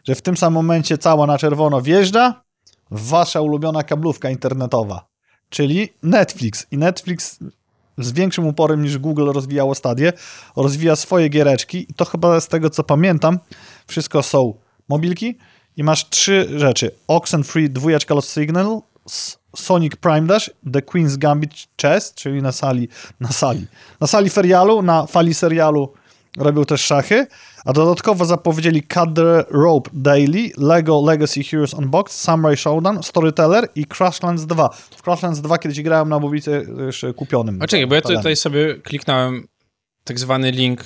że w tym samym momencie cała na czerwono wjeżdża wasza ulubiona kablówka internetowa, czyli Netflix. I Netflix z większym uporem niż Google rozwijało stadię, rozwija swoje giereczki i to chyba z tego, co pamiętam, wszystko są mobilki i masz trzy rzeczy. Oxenfree, dwójeczka Lost Signal, Sonic Prime Dash, The Queen's Gambit Chess, czyli na sali, na sali, na sali ferialu, na fali serialu robią też szachy, a dodatkowo zapowiedzieli Cut the Rope Daily, Lego Legacy Heroes Unboxed, Samurai Showdown, Storyteller i Crashlands 2. W Crashlands 2 kiedyś grałem na mobilce jeszcze kupionym. A czekaj, bo ja tu- tutaj sobie kliknąłem tak zwany link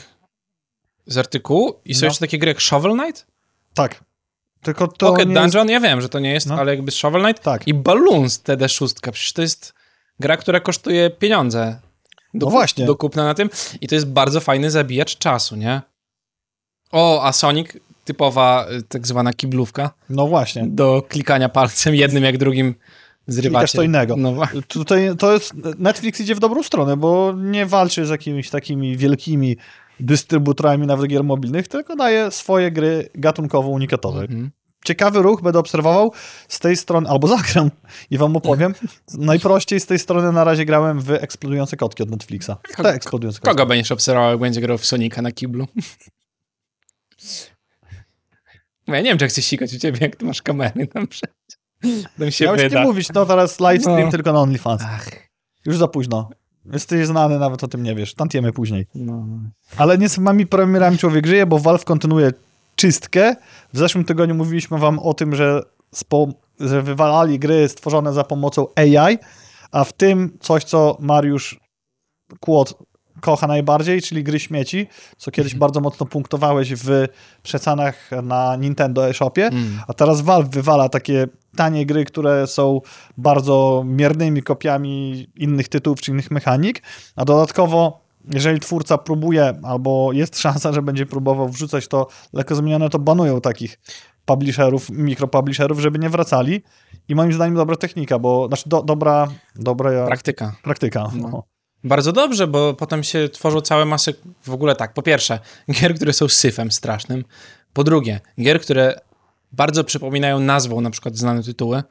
z artykułu i są No. jeszcze takie gry jak Shovel Knight? Tak. Tylko to Pocket nie jest... Dungeon, ja wiem, że to nie jest, No. ale jakby Shovel Knight Tak. i Balloons TD6, przecież to jest gra, która kosztuje pieniądze. Do, No właśnie. Do kupna na tym i to jest bardzo fajny zabijacz czasu, nie? O, a Sonic, typowa y, tak zwana kiblówka, No właśnie. do klikania palcem jednym jak drugim zrywacie. Klikasz co innego. No, Tutaj to jest, Netflix idzie w dobrą stronę, bo nie walczy z jakimiś takimi wielkimi dystrybutorami nawet gier mobilnych, tylko daje swoje gry gatunkowo unikatowe. Mhm. Ciekawy ruch będę obserwował z tej strony, albo [LAUGHS] zagram i wam opowiem. Najprościej z tej strony na razie grałem w eksplodujące kotki od Netflixa. Te eksplodujące kotki. Kogo będziesz obserwował, jak będzie grał w Sonika na kiblu? [LAUGHS] Ja nie wiem, czy chcesz sikać u ciebie, jak ty masz kamery tam przed. Tam się Ja już nie mówić, no teraz livestream No. tylko na OnlyFans. Ach, Już za późno. Jesteś znany, nawet o tym nie wiesz. Tantiemy później. no. Ale nie samymi premierami człowiek żyje, bo Valve kontynuuje czystkę. W zeszłym tygodniu mówiliśmy wam o tym, że, że wywalali gry stworzone za pomocą AI, a w tym coś, co Mariusz Kłod kocha najbardziej, czyli gry śmieci, co kiedyś bardzo mocno punktowałeś w przecenach na Nintendo eShopie, Mm. a teraz Valve wywala takie tanie gry, które są bardzo miernymi kopiami innych tytułów czy innych mechanik, a dodatkowo jeżeli twórca próbuje, albo jest szansa, że będzie próbował wrzucać to lekko zmienione, to banują takich publisherów, mikropublisherów, żeby nie wracali. I moim zdaniem dobra technika, bo znaczy do, dobra, dobra Praktyka. praktyka. No. No. Bardzo dobrze, bo potem się tworzą całe masy, w ogóle tak, po pierwsze, gier, które są syfem strasznym, po drugie, gier, które bardzo przypominają nazwą na przykład znane tytuły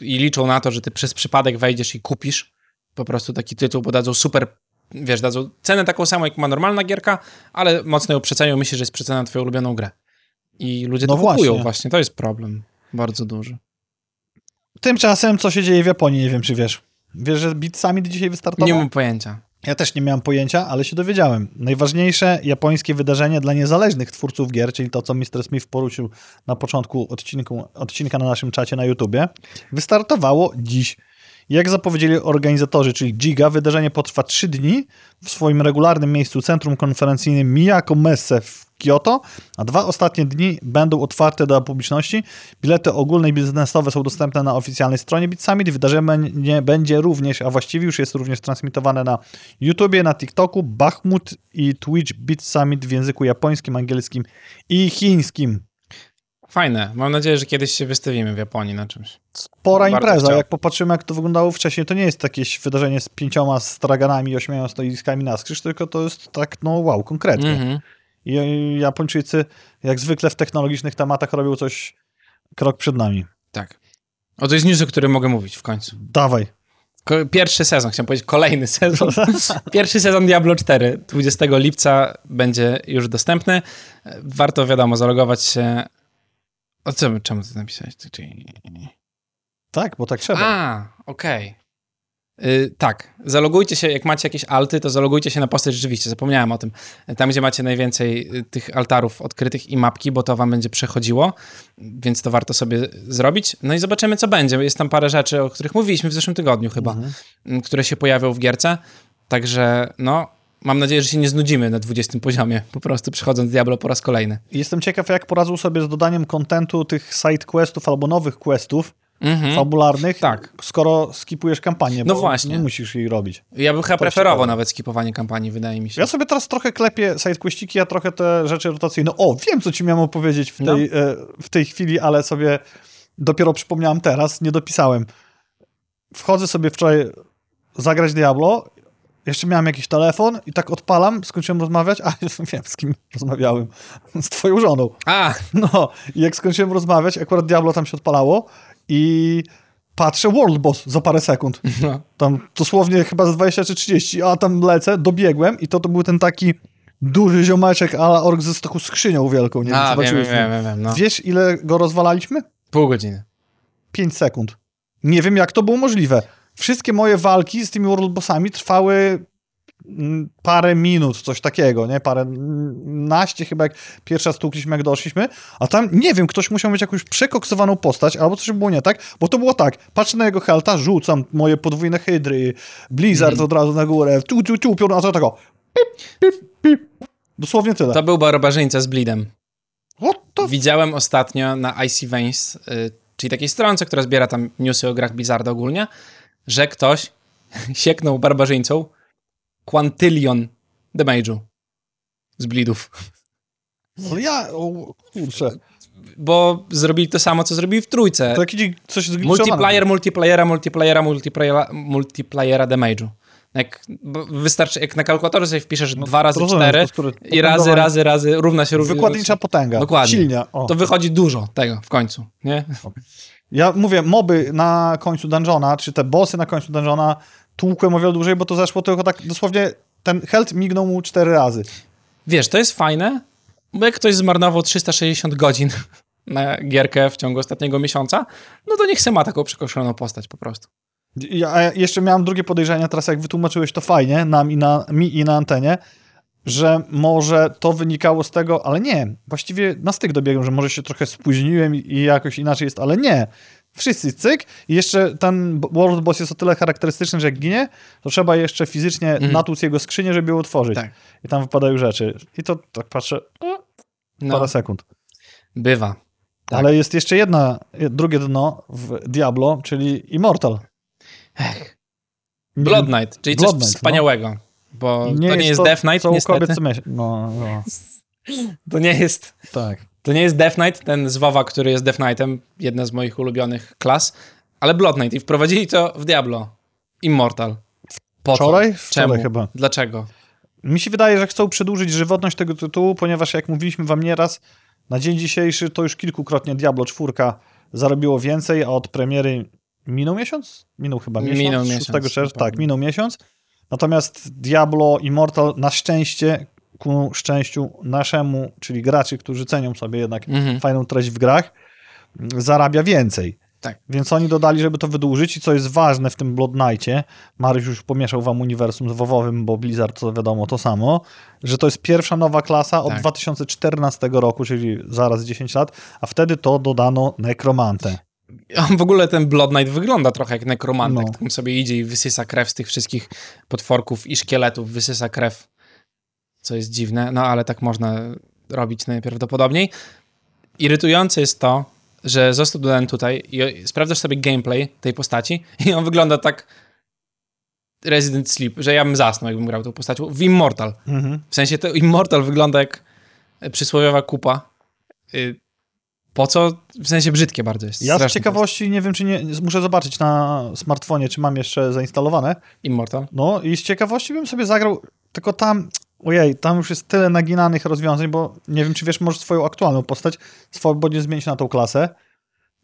i liczą na to, że ty przez przypadek wejdziesz i kupisz po prostu taki tytuł, bo dadzą super, wiesz, dadzą cenę taką samą, jak ma normalna gierka, ale mocno ją przecenią, myślisz, że jest przecena na twoją ulubioną grę. I ludzie No to kupują właśnie. właśnie, to jest problem bardzo duży. Tymczasem, co się dzieje w Japonii, nie wiem, czy wiesz. Wiesz, że Beat Summit dzisiaj wystartował? Nie mam pojęcia. Ja też nie miałem pojęcia, ale się dowiedziałem. Najważniejsze japońskie wydarzenie dla niezależnych twórców gier, czyli to, co Mr. Smith poruszył na początku odcinku, odcinka na naszym czacie na YouTubie, wystartowało dziś. Jak zapowiedzieli organizatorzy, czyli Giga, wydarzenie potrwa 3 dni w swoim regularnym miejscu Centrum Konferencyjnym Miyako Messe w Kyoto, a dwa ostatnie dni będą otwarte dla publiczności. Bilety ogólne i biznesowe są dostępne na oficjalnej stronie Beat Summit. Wydarzenie będzie również, a właściwie już jest również transmitowane na YouTubie, na TikToku, Bachmut i Twitch Beat Summit w języku japońskim, angielskim i chińskim. Fajne. Mam nadzieję, że kiedyś się wystawimy w Japonii na czymś. Spora Bardzo impreza. chciał. Jak popatrzymy, jak to wyglądało wcześniej, to nie jest jakieś wydarzenie z pięcioma straganami i ośmioma stoiskami na skrzyż, tylko to jest tak, no wow, konkretnie. Mhm. I I Japończycy, jak zwykle w technologicznych tematach, robią coś krok przed nami. Tak. O, to jest news, o którym mogę mówić w końcu. Dawaj. Ko- Pierwszy sezon, chciałem powiedzieć kolejny sezon. [LAUGHS] Pierwszy sezon Diablo 4 20 lipca będzie już dostępny. Warto, wiadomo, zalogować się. O co, czemu ty napisałeś? Tak, bo tak trzeba. A, okej. Y, tak, zalogujcie się, jak macie jakieś alty, to zalogujcie się na postać rzeczywiście, zapomniałem o tym. Tam, gdzie macie najwięcej y, tych altarów odkrytych i mapki, bo to wam będzie przechodziło, więc to warto sobie zrobić. No i zobaczymy, co będzie. Jest tam parę rzeczy, o których mówiliśmy w zeszłym tygodniu chyba, Mhm. m, które się pojawią w gierce, także no, mam nadzieję, że się nie znudzimy na 20 poziomie, po prostu przechodząc Diablo po raz kolejny. Jestem ciekaw, jak poradzą sobie z dodaniem kontentu tych side questów albo nowych questów Mhm. fabularnych, Tak. skoro skipujesz kampanię, No bo właśnie. nie musisz jej robić. Ja bym chyba preferował nawet skipowanie kampanii, wydaje mi się. Ja sobie teraz trochę klepię sidequestiki, a trochę te rzeczy rotacyjne. O, wiem, co ci miałem opowiedzieć w tej, No. e, w tej chwili, ale sobie dopiero przypomniałem teraz, nie dopisałem. Wchodzę sobie wczoraj zagrać Diablo, jeszcze miałem jakiś telefon i tak odpalam, skończyłem rozmawiać, a [LAUGHS] wiem, z kim rozmawiałem. Z twoją żoną. A, No, i jak skończyłem rozmawiać, akurat Diablo tam się odpalało i patrzę, World Boss za parę sekund. no. Tam dosłownie chyba z 20 czy 30, a tam lecę, dobiegłem i to, to był ten taki duży ziomeczek ala ork ze taką skrzynią wielką. Nie wiem, A, wiem, wiem, zobaczyliśmy. wiem, wiem, no. Wiesz, ile go rozwalaliśmy? Pół godziny. 5 sekund. Nie wiem, jak to było możliwe. Wszystkie moje walki z tymi World Bossami trwały parę minut, coś takiego, nie? Parę naście chyba, jak pierwszy raz tłukliśmy, jak doszliśmy, a tam, nie wiem, ktoś musiał mieć jakąś przekoksowaną postać, albo coś było nie tak, bo to było tak, patrzę na jego helta, rzucam moje podwójne hydry, Blizzard Mhm. od razu na górę, tu, tu, tu, piorun, a to tego, pip, pip, pip. Dosłownie tyle. To był barbarzyńca z Bleedem. F- Widziałem ostatnio na Icy Veins, y, czyli takiej stronce, która zbiera tam newsy o grach Blizzarda ogólnie, że ktoś [LAUGHS] sieknął barbarzyńcą quantylion damage'u z Bleedów. Ale ja, o, kurczę, Bo zrobili to samo, co zrobili w trójce. to jakiś coś. Multiplayer, multiplayera, multiplayera, multiplayera, multiplayera damage'u. Jak wystarczy, jak na kalkulatorze sobie wpiszesz dwa razy No, rozumiem, cztery i razy, razy, razy równa się równa. Wykładnicza potęga. Dokładnie. Silnia. O. To wychodzi dużo tego w końcu, nie? Ja mówię, moby na końcu dungeona, czy te bossy na końcu dungeona tłukłem o wiele dłużej, bo to zeszło tylko tak dosłownie, ten health mignął mu cztery razy. Wiesz, to jest fajne, bo jak ktoś zmarnował 360 godzin na gierkę w ciągu ostatniego miesiąca, no to niech se ma taką przekoszoną postać po prostu. Ja jeszcze miałem drugie podejrzenie, teraz jak wytłumaczyłeś to fajnie, nam i na, mi i na antenie, że może to wynikało z tego, ale nie, właściwie na styk dobiegłem, że może się trochę spóźniłem i jakoś inaczej jest, ale nie. Wszyscy cyk i jeszcze ten World Boss jest o tyle charakterystyczny, że jak ginie, to trzeba jeszcze fizycznie natłuc jego skrzynię, żeby ją otworzyć. Tak. I tam wypadają rzeczy. I to tak patrzę, o, No, parę sekund. bywa. Tak. Ale jest jeszcze jedna, drugie dno w Diablo, czyli Immortal. Ech. Blood Knight, czyli Blood coś Knight, no. wspaniałego. Bo to nie jest to, Death Knight, co niestety. kobiet co myśl. No, no, To nie jest tak. To nie jest Death Knight, ten z WoWa, który jest Death Knightem, jedna z moich ulubionych klas, ale Blood Knight i wprowadzili to w Diablo. Immortal. Po? Wczoraj? Czemu? Wczoraj chyba. Dlaczego? Mi się wydaje, że chcą przedłużyć żywotność tego tytułu, ponieważ jak mówiliśmy wam nieraz, na dzień dzisiejszy to już kilkukrotnie Diablo 4 zarobiło więcej, a od premiery minął miesiąc? Minął chyba miesiąc. Minął 6 miesiąc, czerwca, tak, minął miesiąc. Natomiast Diablo Immortal na szczęście, ku szczęściu naszemu, czyli graczy, którzy cenią sobie jednak Mhm. fajną treść w grach, zarabia więcej. Tak. Więc oni dodali, żeby to wydłużyć i co jest ważne w tym Blood Knightie, Mariusz już pomieszał wam uniwersum z WoWowym, bo Blizzard to wiadomo to samo, że to jest pierwsza nowa klasa od Tak. 2014 roku, czyli zaraz 10 lat, a wtedy to dodano nekromantę. W ogóle ten Blood Knight wygląda trochę jak nekromantek. No. Tam sobie idzie i wysysa krew z tych wszystkich potworków i szkieletów. Wysysa krew, co jest dziwne. No ale tak można robić najprawdopodobniej. Irytujące jest to, że został dodany tutaj i sprawdzasz sobie gameplay tej postaci i on wygląda tak Resident Sleep, że ja bym zasnął, jakbym grał tą postacią w Immortal. Mhm. W sensie to Immortal wygląda jak przysłowiowa kupa. Y, Po co? W sensie brzydkie bardzo jest. Ja z ciekawości nie wiem, czy nie. Muszę zobaczyć na smartfonie, czy mam jeszcze zainstalowane. Immortal. No i z ciekawości bym sobie zagrał. Tylko tam. Ojej, tam już jest tyle naginanych rozwiązań, bo nie wiem, czy wiesz, możesz swoją aktualną postać swobodnie zmienić na tą klasę.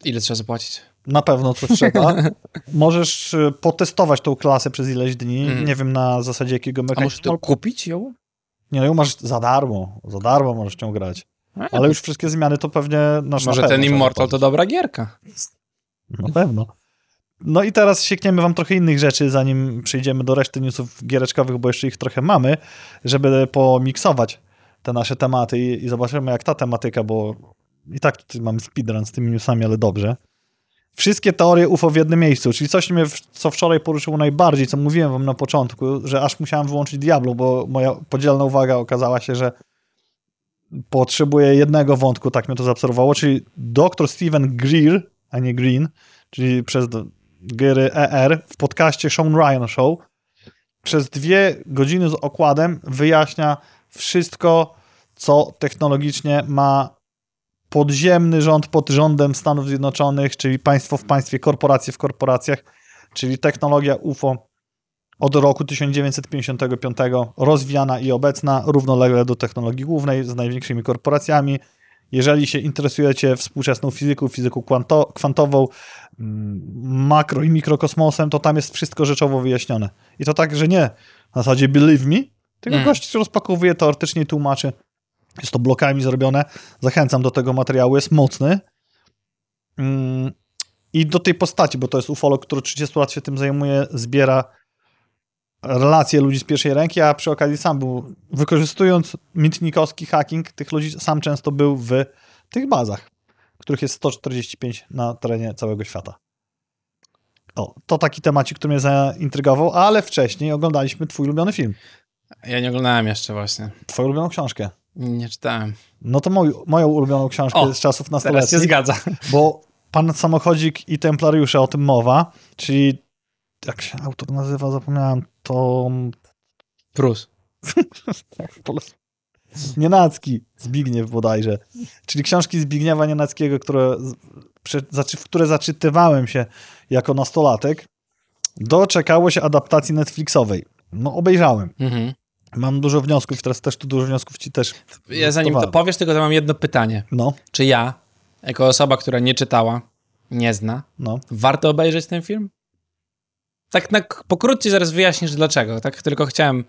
Ile trzeba zapłacić? Na pewno coś trzeba. [LAUGHS] Możesz y, potestować tą klasę przez ileś dni. Mhm. Nie wiem na zasadzie jakiego A możesz mechanizmu. to kupić ją? Nie, no ją masz za darmo. Za darmo możesz nią grać. Ale już wszystkie zmiany to pewnie nasz Może na ten Immortal to dobra gierka. Na pewno. No i teraz siekniemy wam trochę innych rzeczy, zanim przejdziemy do reszty newsów giereczkowych, bo jeszcze ich trochę mamy, żeby pomiksować te nasze tematy i, i zobaczymy jak ta tematyka, bo i tak tutaj mamy speedrun z tymi newsami, ale dobrze. Wszystkie teorie UFO w jednym miejscu, czyli coś mnie, co wczoraj poruszyło najbardziej, co mówiłem wam na początku, że aż musiałem wyłączyć Diablo, bo moja podzielna uwaga okazała się, że potrzebuję jednego wątku, tak mnie to zaobserwowało, czyli dr Steven Greer, a nie Green, czyli przez gry ER w podcaście Sean Ryan Show przez dwie godziny z okładem wyjaśnia wszystko, co technologicznie ma podziemny rząd pod rządem Stanów Zjednoczonych, czyli państwo w państwie, korporacje w korporacjach, czyli technologia UFO od roku 1955 rozwijana i obecna równolegle do technologii głównej z największymi korporacjami. Jeżeli się interesujecie współczesną fizyką, fizyką kwanto, kwantową, mm, makro i mikrokosmosem, to tam jest wszystko rzeczowo wyjaśnione. I to tak, że nie na zasadzie believe me, tylko Mm. gość rozpakowuje teoretycznie tłumaczy. Jest to blokami zrobione. Zachęcam do tego materiału, jest mocny. Mm, I do tej postaci, bo to jest ufolog, który 30 lat się tym zajmuje, zbiera relacje ludzi z pierwszej ręki, a przy okazji sam był, wykorzystując mitnikowski hacking, tych ludzi sam często był w tych bazach, których jest 145 na terenie całego świata. O, to taki temacik, który mnie zaintrygował, ale wcześniej oglądaliśmy twój ulubiony film, Ja nie oglądałem jeszcze właśnie. twoją ulubioną książkę. Nie czytałem. No to moj, moją ulubioną książkę O, z czasów Teraz się nastoletnich, zgadza. bo Pan Samochodzik i Templariusze, o tym mowa, czyli jak się autor nazywa, zapomniałem, to Prus. [LAUGHS] Nienacki, Zbigniew bodajże. Czyli książki Zbigniewa Nienackiego, które, w które zaczytywałem się jako nastolatek, doczekało się adaptacji Netflixowej. No obejrzałem. Mhm. Mam dużo wniosków, teraz też tu dużo wniosków ci też Ja zanim to powiesz, tylko to mam jedno pytanie. No, Czy ja, jako osoba, która nie czytała, nie zna, no. warto obejrzeć ten film? Tak na, pokrótce zaraz wyjaśnisz dlaczego. Tak tylko chciałem...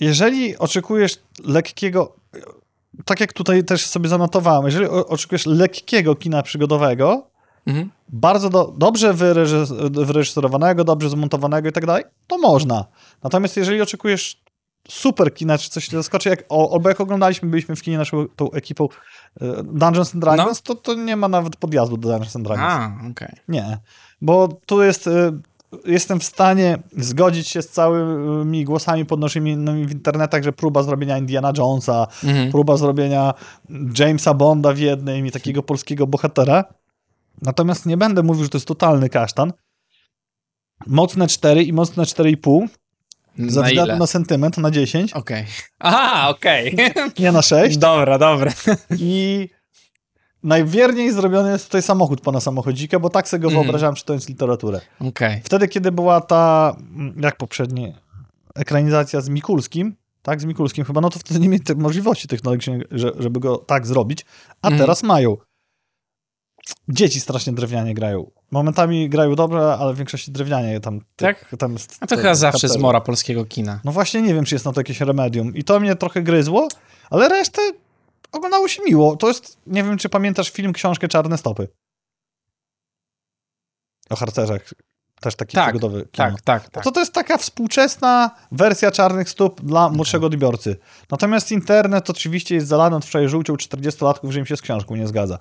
Jeżeli oczekujesz lekkiego, tak jak tutaj też sobie zanotowałem, jeżeli oczekujesz lekkiego kina przygodowego, Mhm. bardzo do, dobrze wyreżys- wyreżyserowanego, dobrze zmontowanego i tak dalej, to można. Natomiast jeżeli oczekujesz super kina, czy coś zaskoczy, jak, albo jak oglądaliśmy, byliśmy w kinie naszą tą ekipą e, Dungeons and Dragons, to, to nie ma nawet podjazdu do Dungeons and Dragons. A, okej. Nie, bo tu jest, y, jestem w stanie zgodzić się z całymi głosami podnoszonymi w internetach, że próba zrobienia Indiana Jonesa, Mhm. próba zrobienia Jamesa Bonda w jednym i takiego polskiego bohatera. Natomiast nie będę mówił, że to jest totalny kasztan. Mocne 4 i mocne 4,5 ze Na względu na sentyment na 10, Okej. [LAUGHS] Aha, okej. nie na 6. dobra, dobra. I najwierniej zrobiony jest tutaj samochód pana samochodzika, bo tak sobie go Mhm. wyobrażałem czytając literaturę. Okej. Wtedy, kiedy była ta, mm, jak poprzednie, ekranizacja z Mikulskim, tak, z Mikulskim chyba, no to wtedy nie mieli te możliwości technologicznej, że, żeby go tak zrobić, a Mhm. teraz mają. Dzieci strasznie drewnianie grają. Momentami grają dobrze, ale w większości drewnianie tam. Tak? Tam jest, A to chyba zawsze kapela. zmora polskiego kina. No właśnie nie wiem, czy jest na to jakieś remedium. I to mnie trochę gryzło, ale resztę oglądało się miło. To jest, nie wiem, czy pamiętasz film, książkę Czarne Stopy. O harcerzach. Też taki Tak, przygodowy. kino. Tak, tak, No tak. to to jest taka współczesna wersja czarnych stóp dla młodszego odbiorcy. Natomiast internet oczywiście jest zalany od wczoraj żółcią 40-latków, że im się z książką nie zgadza.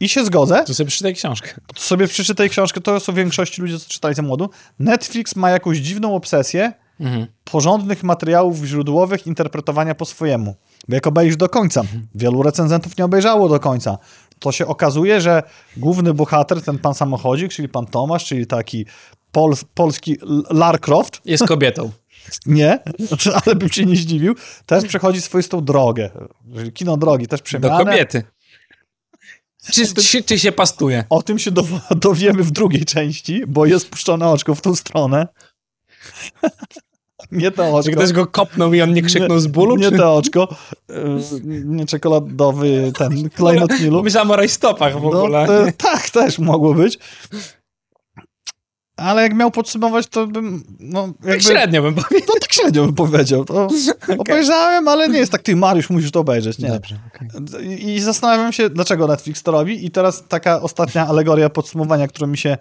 I się zgodzę, Tu sobie przeczytaj książkę. to sobie przeczytaj książkę, to są w większości ludzie, co czytali za młodu. Netflix ma jakąś dziwną obsesję Mhm. porządnych materiałów źródłowych interpretowania po swojemu. Bo jak obejrzysz do końca, wielu recenzentów nie obejrzało do końca, to się okazuje, że główny bohater, ten pan samochodzik, czyli pan Tomasz, czyli taki pol, polski Lar Croft, Jest kobietą. [LAUGHS] nie, ale bym się nie zdziwił, też przechodzi swoistą drogę. Kino drogi też Do przemianę. kobiety. Czy, czy, czy się pastuje? O tym się dow- [LAUGHS] dowiemy w drugiej części, bo jest puszczone oczko w tą stronę. Nie to Czy oczko. ktoś go kopnął i on nie krzyknął z bólu? Nie czy... to oczko. y, Nie czekoladowy ten klejnot Nilu. Myślałem o rajstopach w ogóle. No, tak, też mogło być. Ale jak miał podsumować, to bym. No, Tak jakby, średnio bym powiedział. No tak średnio bym powiedział. To [LAUGHS] Obejrzałem, ale nie jest tak, ty Mariusz, musisz to obejrzeć. Nie. Dobrze. I i zastanawiam się, dlaczego Netflix to robi. I teraz taka ostatnia alegoria podsumowania, która mi się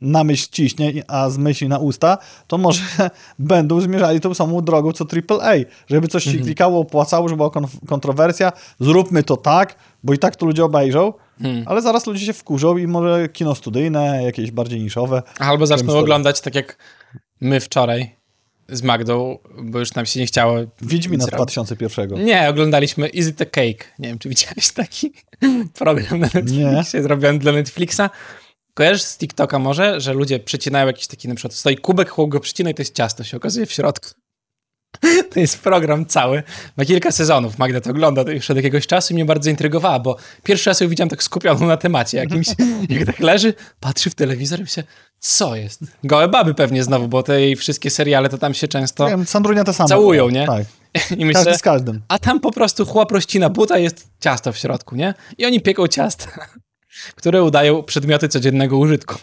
na myśl ciśnie, a z myśli na usta, to może [LAUGHS] będą zmierzali tą samą drogą co AAA. Żeby coś się klikało, opłacało, żeby była kon- kontrowersja, zróbmy to tak, bo i tak to ludzie obejrzą, Hmm. ale zaraz ludzie się wkurzą i może kino studyjne, jakieś bardziej niszowe. Albo zaczną oglądać tak jak my wczoraj z Magdą, bo już nam się nie chciało. Wiedźmina z robić. 2001. Nie, oglądaliśmy Is It a Cake. Nie wiem, czy widziałeś taki [LAUGHS] program na Netflixie, zrobiony dla Netflixa. Kojarzysz z TikToka może, że ludzie przecinają jakiś taki, na przykład stoi kubek, chłop go przycina i to jest ciasto, się okazuje w środku. [LAUGHS] To jest program cały, ma kilka sezonów. Magda to ogląda to już od jakiegoś czasu i mnie bardzo intrygowała, bo pierwszy raz ją widziałem tak skupioną na temacie jakimś. [LAUGHS] Jak tak leży, patrzy w telewizor i myślę, co jest? Gołe baby pewnie znowu, bo te jej wszystkie seriale to tam się często Wiem, Sandrunia te same. całują, nie? Tak. [LAUGHS] I myślę, Każdy z każdym. a tam po prostu chłop rozcina buta, jest ciasto w środku, nie? I oni pieką ciasta, które udają przedmioty codziennego użytku.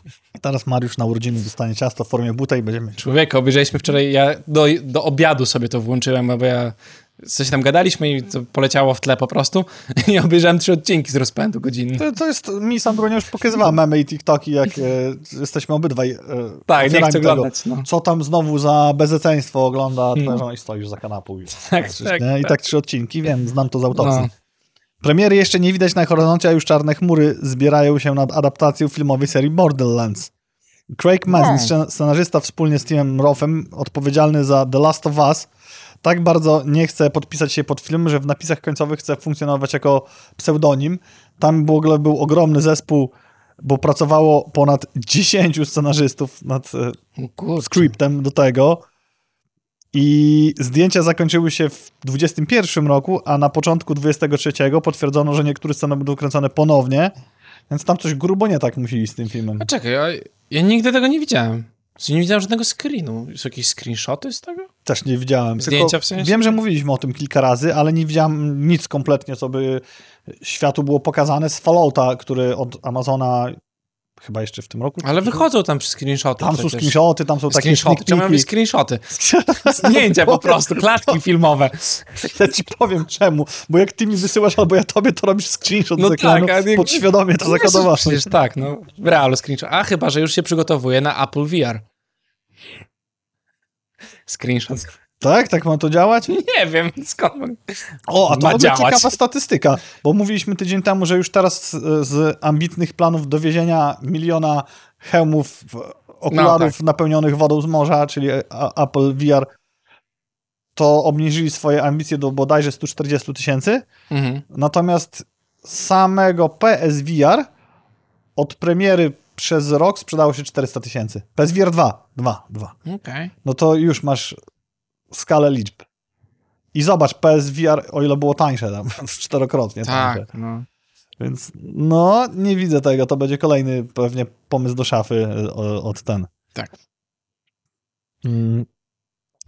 Teraz Mariusz na urodziny dostanie ciasto w formie buta i będziemy... Człowieka, obejrzeliśmy wczoraj, ja do, do obiadu sobie to włączyłem, bo ja coś tam gadaliśmy i to poleciało w tle po prostu [LAUGHS] i obejrzałem trzy odcinki z rozpędu godzinny. To, to jest, mi Sandrunia już pokazywała memy i TikToki, jak e, jesteśmy obydwaj e, Tak, nie chcę oglądać, no. Co tam znowu za bezeceństwo ogląda twoja żona i stoisz za kanapą. I, Tak, patrzysz, tak, nie? I tak. tak trzy odcinki, wiem, znam to z autopsji. No. Premiery jeszcze nie widać na horyzoncie, a już czarne chmury zbierają się nad adaptacją filmowej serii Borderlands. Craig Mazin, scen- scenarzysta wspólnie z Timem Rothem, odpowiedzialny za The Last of Us, tak bardzo nie chce podpisać się pod film, że w napisach końcowych chce funkcjonować jako pseudonim. Tam w ogóle był ogromny zespół, bo pracowało ponad 10 scenarzystów nad e, Kurczę. scriptem do tego. I zdjęcia zakończyły się w 21 roku, a na początku 23 potwierdzono, że niektóre sceny będą kręcone ponownie. Więc tam coś grubo nie tak musieli z tym filmem. A czekaj, ja, ja nigdy tego nie widziałem. Nie widziałem żadnego screenu. Są jakieś screenshoty z tego? Też nie widziałem. Zdjęcia w sensie? Wiem, że mówiliśmy o tym kilka razy, ale nie widziałem nic kompletnie, co by światu było pokazane z Fallouta, który od Amazona chyba jeszcze w tym roku. Ale wychodzą tam screenshoty. Tam są przecież. screenshoty, tam są takie Screenshoty, czemu miałem [LAUGHS] screenshoty? Zdjęcia po prostu, klatki filmowe. [LAUGHS] Ja ci powiem czemu, bo jak ty mi wysyłasz albo ja tobie, to robisz screenshot No z ekranu, tak, nie- podświadomie to No zakodowasz. Przecież tak, no. W realu screenshot. A chyba, że już się przygotowuje na Apple VR. Screenshot. Tak? Tak ma to działać? [LAUGHS] Nie wiem, skąd. O, a to Ma działać. ciekawa statystyka, bo mówiliśmy tydzień temu, że już teraz z, z ambitnych planów dowiezienia miliona hełmów, okularów No, tak. napełnionych wodą z morza, czyli Apple VR, to obniżyli swoje ambicje do bodajże 140 tysięcy. Mhm. Natomiast samego PSVR od premiery przez rok sprzedało się 400 tysięcy. PSVR 2, 2, 2. Okej. No to już masz skalę liczb. I zobacz, PSVR, o ile było tańsze tam, [LAUGHS] czterokrotnie tańsze. Tak, no. Więc no, nie widzę tego. To będzie kolejny pewnie pomysł do szafy e, od ten. Tak. Mm.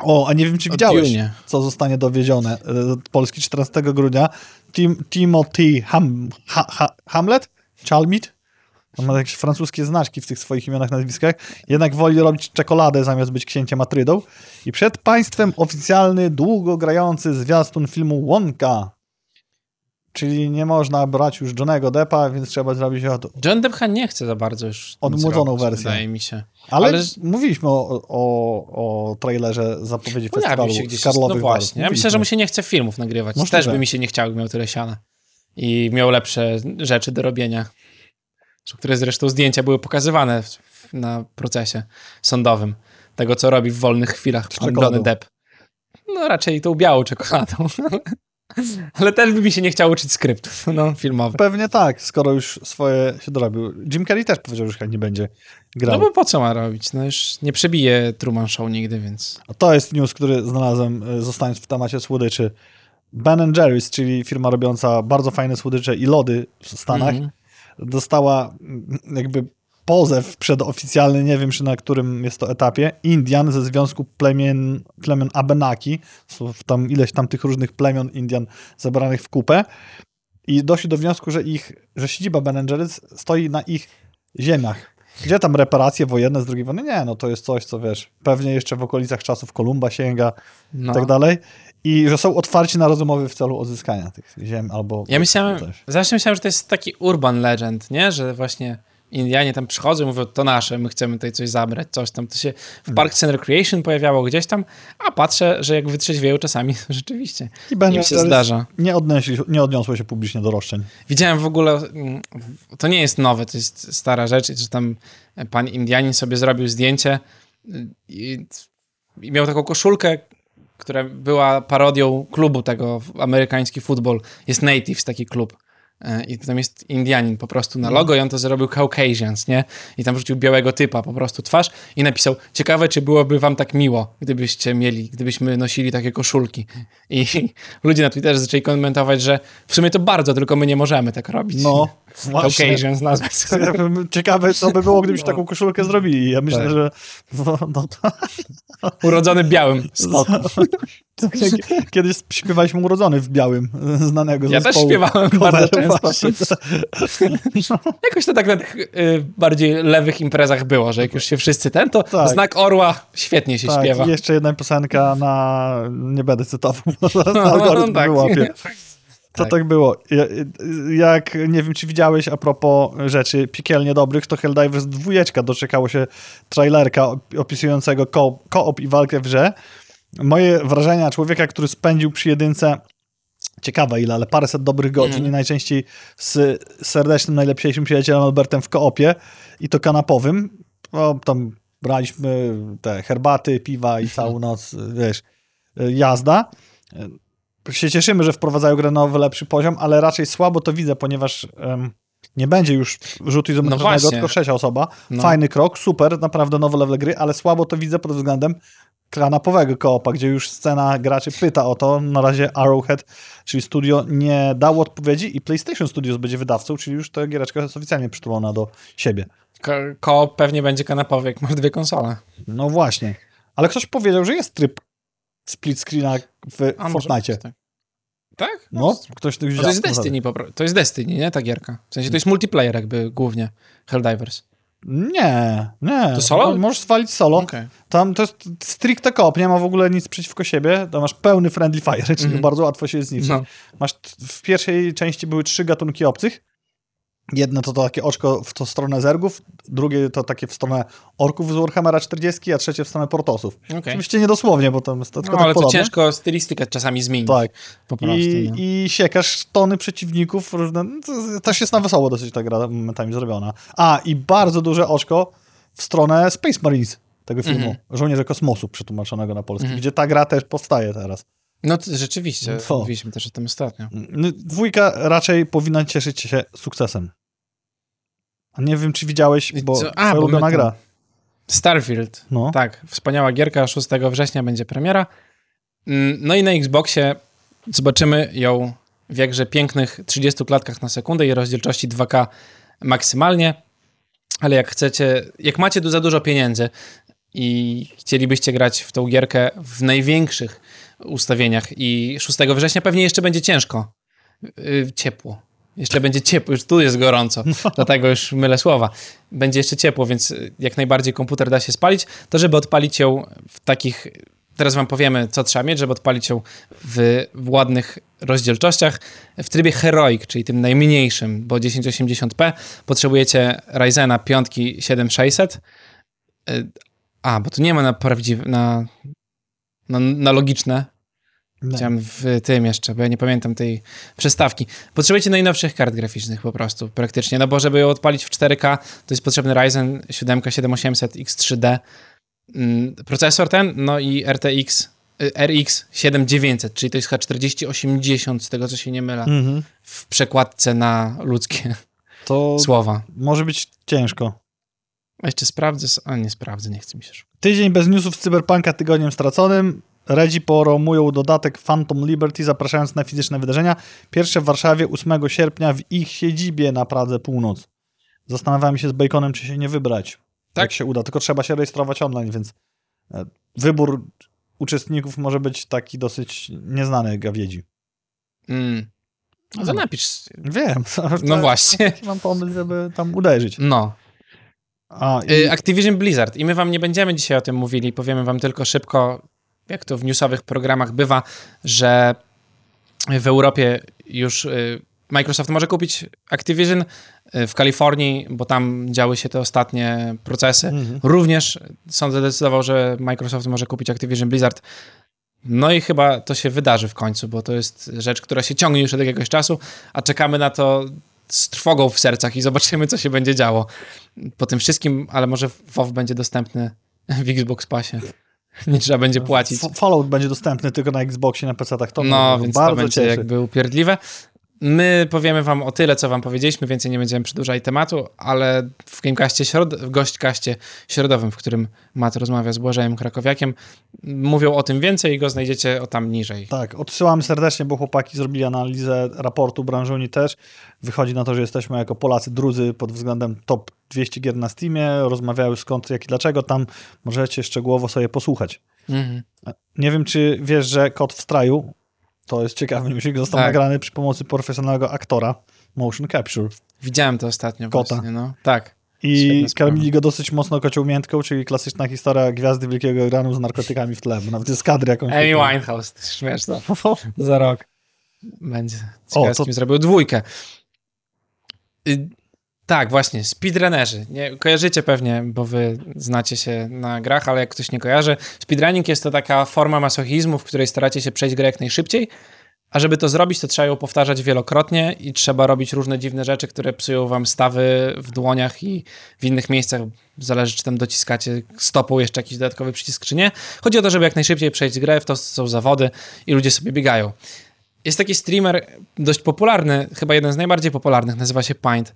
O, a nie wiem, czy widziałeś, co zostanie dowiezione. e, Polski 14 grudnia. Tim, Timothy Ham, ha, ha, Hamlet? Chalmit? On ma jakieś francuskie znaczki w tych swoich imionach, nazwiskach. Jednak woli robić czekoladę zamiast być księciem Atrydą. I przed państwem oficjalny, długo grający zwiastun filmu Wonka. Czyli nie można brać już Johnego Deppa, więc trzeba zrobić od... John Depp nie chce za bardzo już Odmłodzoną wersję. Wydaje mi się. Ale, Ale- mówiliśmy o, o, o trailerze zapowiedzi festiwalu Pojawił się gdzieś. No właśnie. Ja myślę, że mu się nie chce filmów nagrywać. Możliwe. Też by mi się nie chciało, gdyby miał tyle siana. I miał lepsze rzeczy do robienia. Które zresztą zdjęcia były pokazywane w, na procesie sądowym. Tego, co robi w wolnych chwilach pan. Johnny Depp. No raczej tą białą czekoladą. [LAUGHS] Ale też by mi się nie chciało uczyć skryptów no, filmowych. Pewnie tak, skoro już swoje się dorobił. Jim Carrey też powiedział, że chyba nie będzie grał. No bo po co ma robić? No już nie przebije Truman Show nigdy, więc... A to jest news, który znalazłem, y, zostając w temacie słodyczy. Ben Jerry's, czyli firma robiąca bardzo fajne słodycze i lody w Stanach, Mhm. Dostała mm, jakby pozew przedoficjalny, nie wiem, czy na którym jest to etapie, Indian ze Związku Plemion, plemion Abenaki, tam ileś tam tych różnych plemion Indian zebranych w kupę i doszli do wniosku, że ich, że siedziba Ben stoi na ich ziemiach. Gdzie tam reparacje wojenne z II wojny? Nie, no to jest coś, co wiesz, pewnie jeszcze w okolicach czasów Kolumba sięga No. i tak dalej. I że są otwarci na rozmowy w celu odzyskania tych ziem albo... Ja myślałem, coś. zawsze myślałem, że to jest taki urban legend, nie? Że właśnie Indianie tam przychodzą i mówią, to nasze, my chcemy tutaj coś zabrać, coś tam. To się w Parks and Recreation pojawiało gdzieś tam, a patrzę, że jak wytrzeźwieją czasami, [LAUGHS] rzeczywiście. I Im się zdarza. Nie, odnieśli, nie odniosło się publicznie do roszczeń. Widziałem w ogóle, mm, to nie jest nowe, to jest stara rzecz, że tam pan Indianin sobie zrobił zdjęcie y, i, i miał taką koszulkę, która była parodią klubu tego, amerykański futbol. Jest Natives, taki klub. E, I tam jest Indianin po prostu na logo i on to zrobił Caucasians, nie? I tam wrzucił białego typa po prostu twarz i napisał, ciekawe, czy byłoby wam tak miło, gdybyście mieli, gdybyśmy nosili takie koszulki. I [LAUGHS] ludzie na Twitterze zaczęli komentować, że w sumie to bardzo, tylko my nie możemy tak robić. No, sobie. Ja bym- Ciekawe, co by było, gdybyśmy taką koszulkę zrobili. Ja myślę, Tak. że no, no, to, Urodzony białym. Stop. tak kiedyś śpiewaliśmy urodzony w białym, znanego Ja też zespołu. śpiewałem Cover, bardzo często. właśnie. Jakoś to tak na tych y, bardziej lewych imprezach było, że jak już się wszyscy ten, to Tak. znak orła świetnie się Tak, śpiewa. i jeszcze jedna piosenka na... Nie będę cytował, bo [LAUGHS] zaraz No, algorytm tak. wyłapie. To Tak. tak było. Ja- Jak, nie wiem, czy widziałeś a propos rzeczy piekielnie dobrych, to Helldivers dwójeczka doczekało się trailerka op- opisującego ko- koop i walkę w grze. Moje wrażenia człowieka, który spędził przy jedynce ciekawe ile, ale paręset dobrych godzin Mhm. i najczęściej z serdecznym, najlepszym przyjacielem Albertem w koopie i to kanapowym. O, tam braliśmy te herbaty, piwa i całą [LAUGHS] noc, wiesz, jazda się cieszymy, że wprowadzają grę na nowy, lepszy poziom, ale raczej słabo to widzę, ponieważ em, nie będzie już rzutu izometrycznego, właśnie. tylko trzecia osoba. No. Fajny krok, super, naprawdę nowy level gry, ale słabo to widzę pod względem kanapowego koopa, gdzie już scena graczy pyta o to. Na razie Arrowhead, czyli studio, nie dało odpowiedzi i PlayStation Studios będzie wydawcą, czyli już ta giereczka jest oficjalnie przytulona do siebie. Ko- Koop pewnie będzie kanapowy, jak masz dwie konsole. No właśnie. Ale ktoś powiedział, że jest tryb split screena w A, Fortnite. Tak? tak? No, ktoś tu No to jest Destiny, po pro- to jest Destiny, nie? Ta gierka. W sensie to jest multiplayer jakby głównie, Helldivers. Nie, nie. To solo? Mo- Możesz swalić solo. Okej. Tam to jest stricte koop, nie ma w ogóle nic przeciwko siebie. Tam masz pełny friendly fire, [LAUGHS] czyli Mhm. bardzo łatwo się zniszczyć. No. Masz w pierwszej części były trzy gatunki obcych. Jedno to, to takie oczko w to stronę zergów, drugie to takie w stronę orków z Warhammera 40, a trzecie w stronę portosów. Okej. Oczywiście niedosłownie, bo tam jest to tylko No, tak ale to podobne. ciężko stylistykę czasami zmienić. Tak. Po prostu. I, no. I siekasz tony przeciwników. Różne, no to też jest na wesoło dosyć ta gra momentami zrobiona. A, i bardzo duże oczko w stronę Space Marines tego filmu. Mhm. Żołnierze kosmosu przetłumaczonego na polski, Mhm. gdzie ta gra też powstaje teraz. No to rzeczywiście, To. mówiliśmy też o tym ostatnio. No, Dwójka raczej powinna cieszyć się sukcesem. A nie wiem, czy widziałeś, bo co- a, bo my gra. Starfield. No. Tak, wspaniała gierka, 6 września będzie premiera. Mm, No i na Xboxie zobaczymy ją w jakże pięknych 30 klatkach na sekundę i rozdzielczości 2K maksymalnie. Ale jak chcecie, jak macie tu za dużo pieniędzy i chcielibyście grać w tą gierkę w największych ustawieniach i 6 września pewnie jeszcze będzie ciężko. Yy, ciepło. Jeszcze będzie ciepło, już tu jest gorąco, dlatego już mylę słowa. Będzie jeszcze ciepło, więc jak najbardziej komputer da się spalić. To, żeby odpalić ją w takich. Teraz wam powiemy, co trzeba mieć, żeby odpalić ją w, w ładnych rozdzielczościach. W trybie Heroic, czyli tym najmniejszym, bo 1080p, potrzebujecie Ryzena 5 7600. Y, A, bo tu nie ma na prawdziwe, na, na, na logiczne. Chciałem w tym jeszcze, bo ja nie pamiętam tej przestawki. Potrzebujecie najnowszych kart graficznych po prostu, praktycznie, no bo żeby ją odpalić w 4K, to jest potrzebny Ryzen 7 7800 X3D. Mm, Procesor ten, no i RTX RX 7900, czyli to jest chyba 4080, z tego co się nie mylę, Mhm. w przekładce na ludzkie To [LAUGHS] słowa. może być ciężko. A jeszcze sprawdzę, a nie sprawdzę, nie chce mi się. Tydzień bez newsów z Cyberpunka tygodniem straconym. Redzi promują dodatek Phantom Liberty, zapraszając na fizyczne wydarzenia. Pierwsze w Warszawie 8 sierpnia w ich siedzibie na Pradze Północ. Zastanawiałem się z Baconem, czy się nie wybrać. Tak. Jak się uda, tylko trzeba się rejestrować online, więc e, wybór uczestników może być taki dosyć nieznany gawiedzi. Mm. No to napisz. Wiem. [LAUGHS] No właśnie. Mam pomysł, żeby tam uderzyć. No. A, i, Y, Activision Blizzard. I my wam nie będziemy dzisiaj o tym mówili, powiemy wam tylko szybko, jak to w newsowych programach bywa, że w Europie już y, Microsoft może kupić Activision y, w Kalifornii, bo tam działy się te ostatnie procesy. Mhm. Również sąd zadecydował, że Microsoft może kupić Activision Blizzard. No i chyba to się wydarzy w końcu, bo to jest rzecz, która się ciągnie już od jakiegoś czasu, a czekamy na to z trwogą w sercach i [LAUGHS] zobaczymy, co się będzie działo po tym wszystkim, ale może WoW będzie dostępny w Xbox Passie. [LAUGHS] Nie trzeba będzie płacić. Fallout będzie dostępny tylko na Xboxie, na PC-tach. To No, więc bardzo to będzie cieszy. jakby upierdliwe. My powiemy wam o tyle, co wam powiedzieliśmy, więcej nie będziemy przedłużali tematu, ale w Gamecastie, środ... w gośćkaście środowym, w którym Mat rozmawia z Błażejem Krakowiakiem, mówią o tym więcej i go znajdziecie o tam niżej. Tak, odsyłamy serdecznie, bo chłopaki zrobili analizę raportu branżuni też. Wychodzi na to, że jesteśmy jako Polacy drudzy pod względem top 200 gier na Steamie. Rozmawiały skąd, jak i dlaczego. Tam możecie szczegółowo sobie posłuchać. Mhm. Nie wiem, czy wiesz, że Kot w straju to jest ciekawy newsik, został Tak. nagrany przy pomocy profesjonalnego aktora motion capture. Widziałem to ostatnio Kota. właśnie, no. Tak. I karmili go dosyć mocno kocią miętką, czyli klasyczna historia gwiazdy wielkiego ekranu z narkotykami w tle. Bo nawet jest kadry jakąś. Amy Winehouse, śmieszne. [LAUGHS] Za rok. Będzie. O, Ciekawe, to- z kim zrobił dwójkę. Tak, właśnie, speedrunnerzy. Nie, kojarzycie pewnie, bo wy znacie się na grach, ale jak ktoś nie kojarzy, speedrunning jest to taka forma masochizmu, w której staracie się przejść grę jak najszybciej, a żeby to zrobić, to trzeba ją powtarzać wielokrotnie i trzeba robić różne dziwne rzeczy, które psują wam stawy w dłoniach i w innych miejscach. Zależy, czy tam dociskacie stopą jeszcze jakiś dodatkowy przycisk, czy nie. Chodzi o to, żeby jak najszybciej przejść grę, w to są zawody i ludzie sobie biegają. Jest taki streamer dość popularny, chyba jeden z najbardziej popularnych, nazywa się Pint.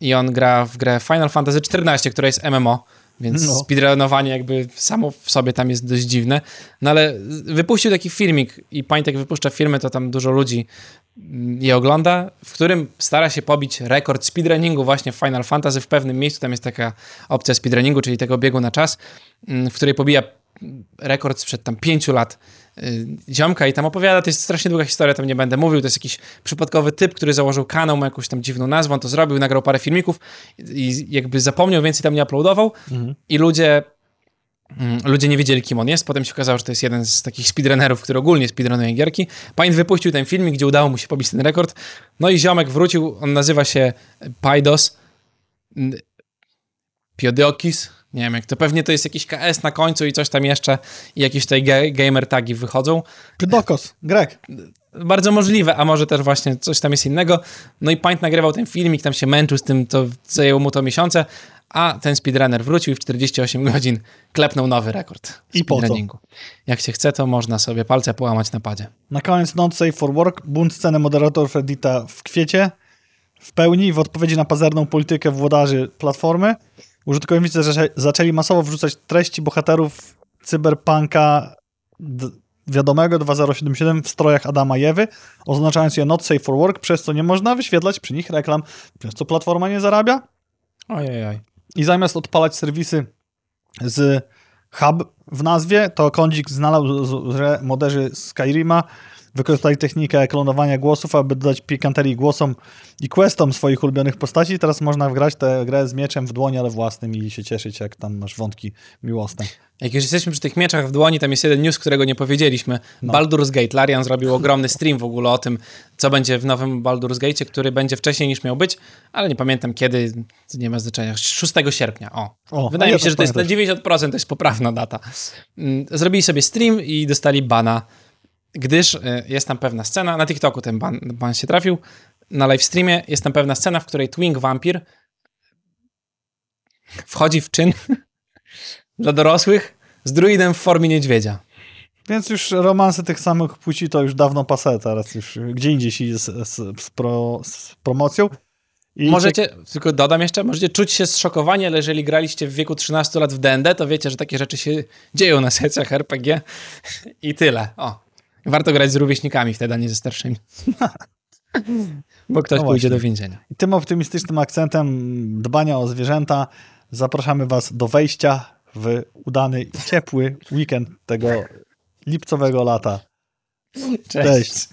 I on gra w grę Final Fantasy XIV, która jest MMO, więc No. speedrunowanie jakby samo w sobie tam jest dość dziwne. No ale wypuścił taki filmik i Pint jak wypuszcza filmy, to tam dużo ludzi mm, je ogląda, w którym stara się pobić rekord speedrunningu właśnie w Final Fantasy. W pewnym miejscu tam jest taka opcja speedrunningu, czyli tego biegu na czas, mm, w której pobija rekord sprzed tam pięciu lat y, ziomka i tam opowiada, to jest strasznie długa historia, tam nie będę mówił, to jest jakiś przypadkowy typ, który założył kanał, ma jakąś tam dziwną nazwę, on to zrobił, nagrał parę filmików i jakby zapomniał, więcej tam nie uploadował i ludzie mm, ludzie nie wiedzieli, kim on jest, potem się okazało, że to jest jeden z takich speedrunnerów, który ogólnie speedrunuje gierki. Paint wypuścił ten filmik, gdzie udało mu się pobić ten rekord, no i ziomek wrócił, on nazywa się Paidos Piodiokis, nie wiem jak to, pewnie to jest jakiś KS na końcu i coś tam jeszcze i jakieś tutaj ga- gamer tagi wychodzą. Pydokos, Greg. Bardzo możliwe, a może też właśnie coś tam jest innego. No i Paint nagrywał ten filmik, tam się męczył z tym, to zajęło mu to miesiące, a ten speedrunner wrócił i w 48 godzin klepnął nowy rekord I po co? Jak się chce, to można sobie palce połamać na padzie. Na koniec Not Safe for Work, bunt sceny moderatorów Reddita w kwiecie. W pełni w odpowiedzi na pazerną politykę włodarzy platformy użytkownicy zaczę- zaczęli masowo wrzucać treści bohaterów cyberpunka wiadomego 2077 w strojach Adama i Ewy, oznaczając je Not Safe for Work, przez co nie można wyświetlać przy nich reklam, przez co platforma nie zarabia. Ojej, oj. I zamiast odpalać serwisy z hub w nazwie, to Kondzik znalazł, że moderzy Skyrima wykorzystali technikę klonowania głosów, aby dodać pikanterii głosom i questom swoich ulubionych postaci. Teraz można wgrać tę grę z mieczem w dłoni, ale własnym i się cieszyć, jak tam masz wątki miłosne. Jak już jesteśmy przy tych mieczach w dłoni, tam jest jeden news, którego nie powiedzieliśmy. Baldur's Gate. Larian zrobił ogromny stream w ogóle o tym, co będzie w nowym Baldur's Gate, który będzie wcześniej niż miał być, ale nie pamiętam kiedy, nie ma znaczenia. 6 sierpnia, o. O, Wydaje a mi się, że to jest na pamiętasz. 90% to jest poprawna data. Mm, Zrobili sobie stream i dostali bana, gdyż y, jest tam pewna scena, na TikToku ten ban, ban się trafił, na live streamie jest tam pewna scena, w której Twink Vampir wchodzi w czyn [LAUGHS] dla dorosłych z druidem w formie niedźwiedzia. Więc już romanse tych samych płci to już dawno pase, teraz już gdzie indziej się idzie z, z, z, pro, z promocją. I Możecie, tylko dodam jeszcze, możecie czuć się zszokowani, ale jeżeli graliście w wieku 13 lat w D&D, to wiecie, że takie rzeczy się dzieją na sesjach RPG i tyle. O, warto grać z rówieśnikami wtedy, a nie ze starszymi. [LAUGHS] Bo ktoś No pójdzie do więzienia. I tym optymistycznym akcentem dbania o zwierzęta zapraszamy Was do wejścia w udany i ciepły weekend tego lipcowego lata. Cześć. Cześć.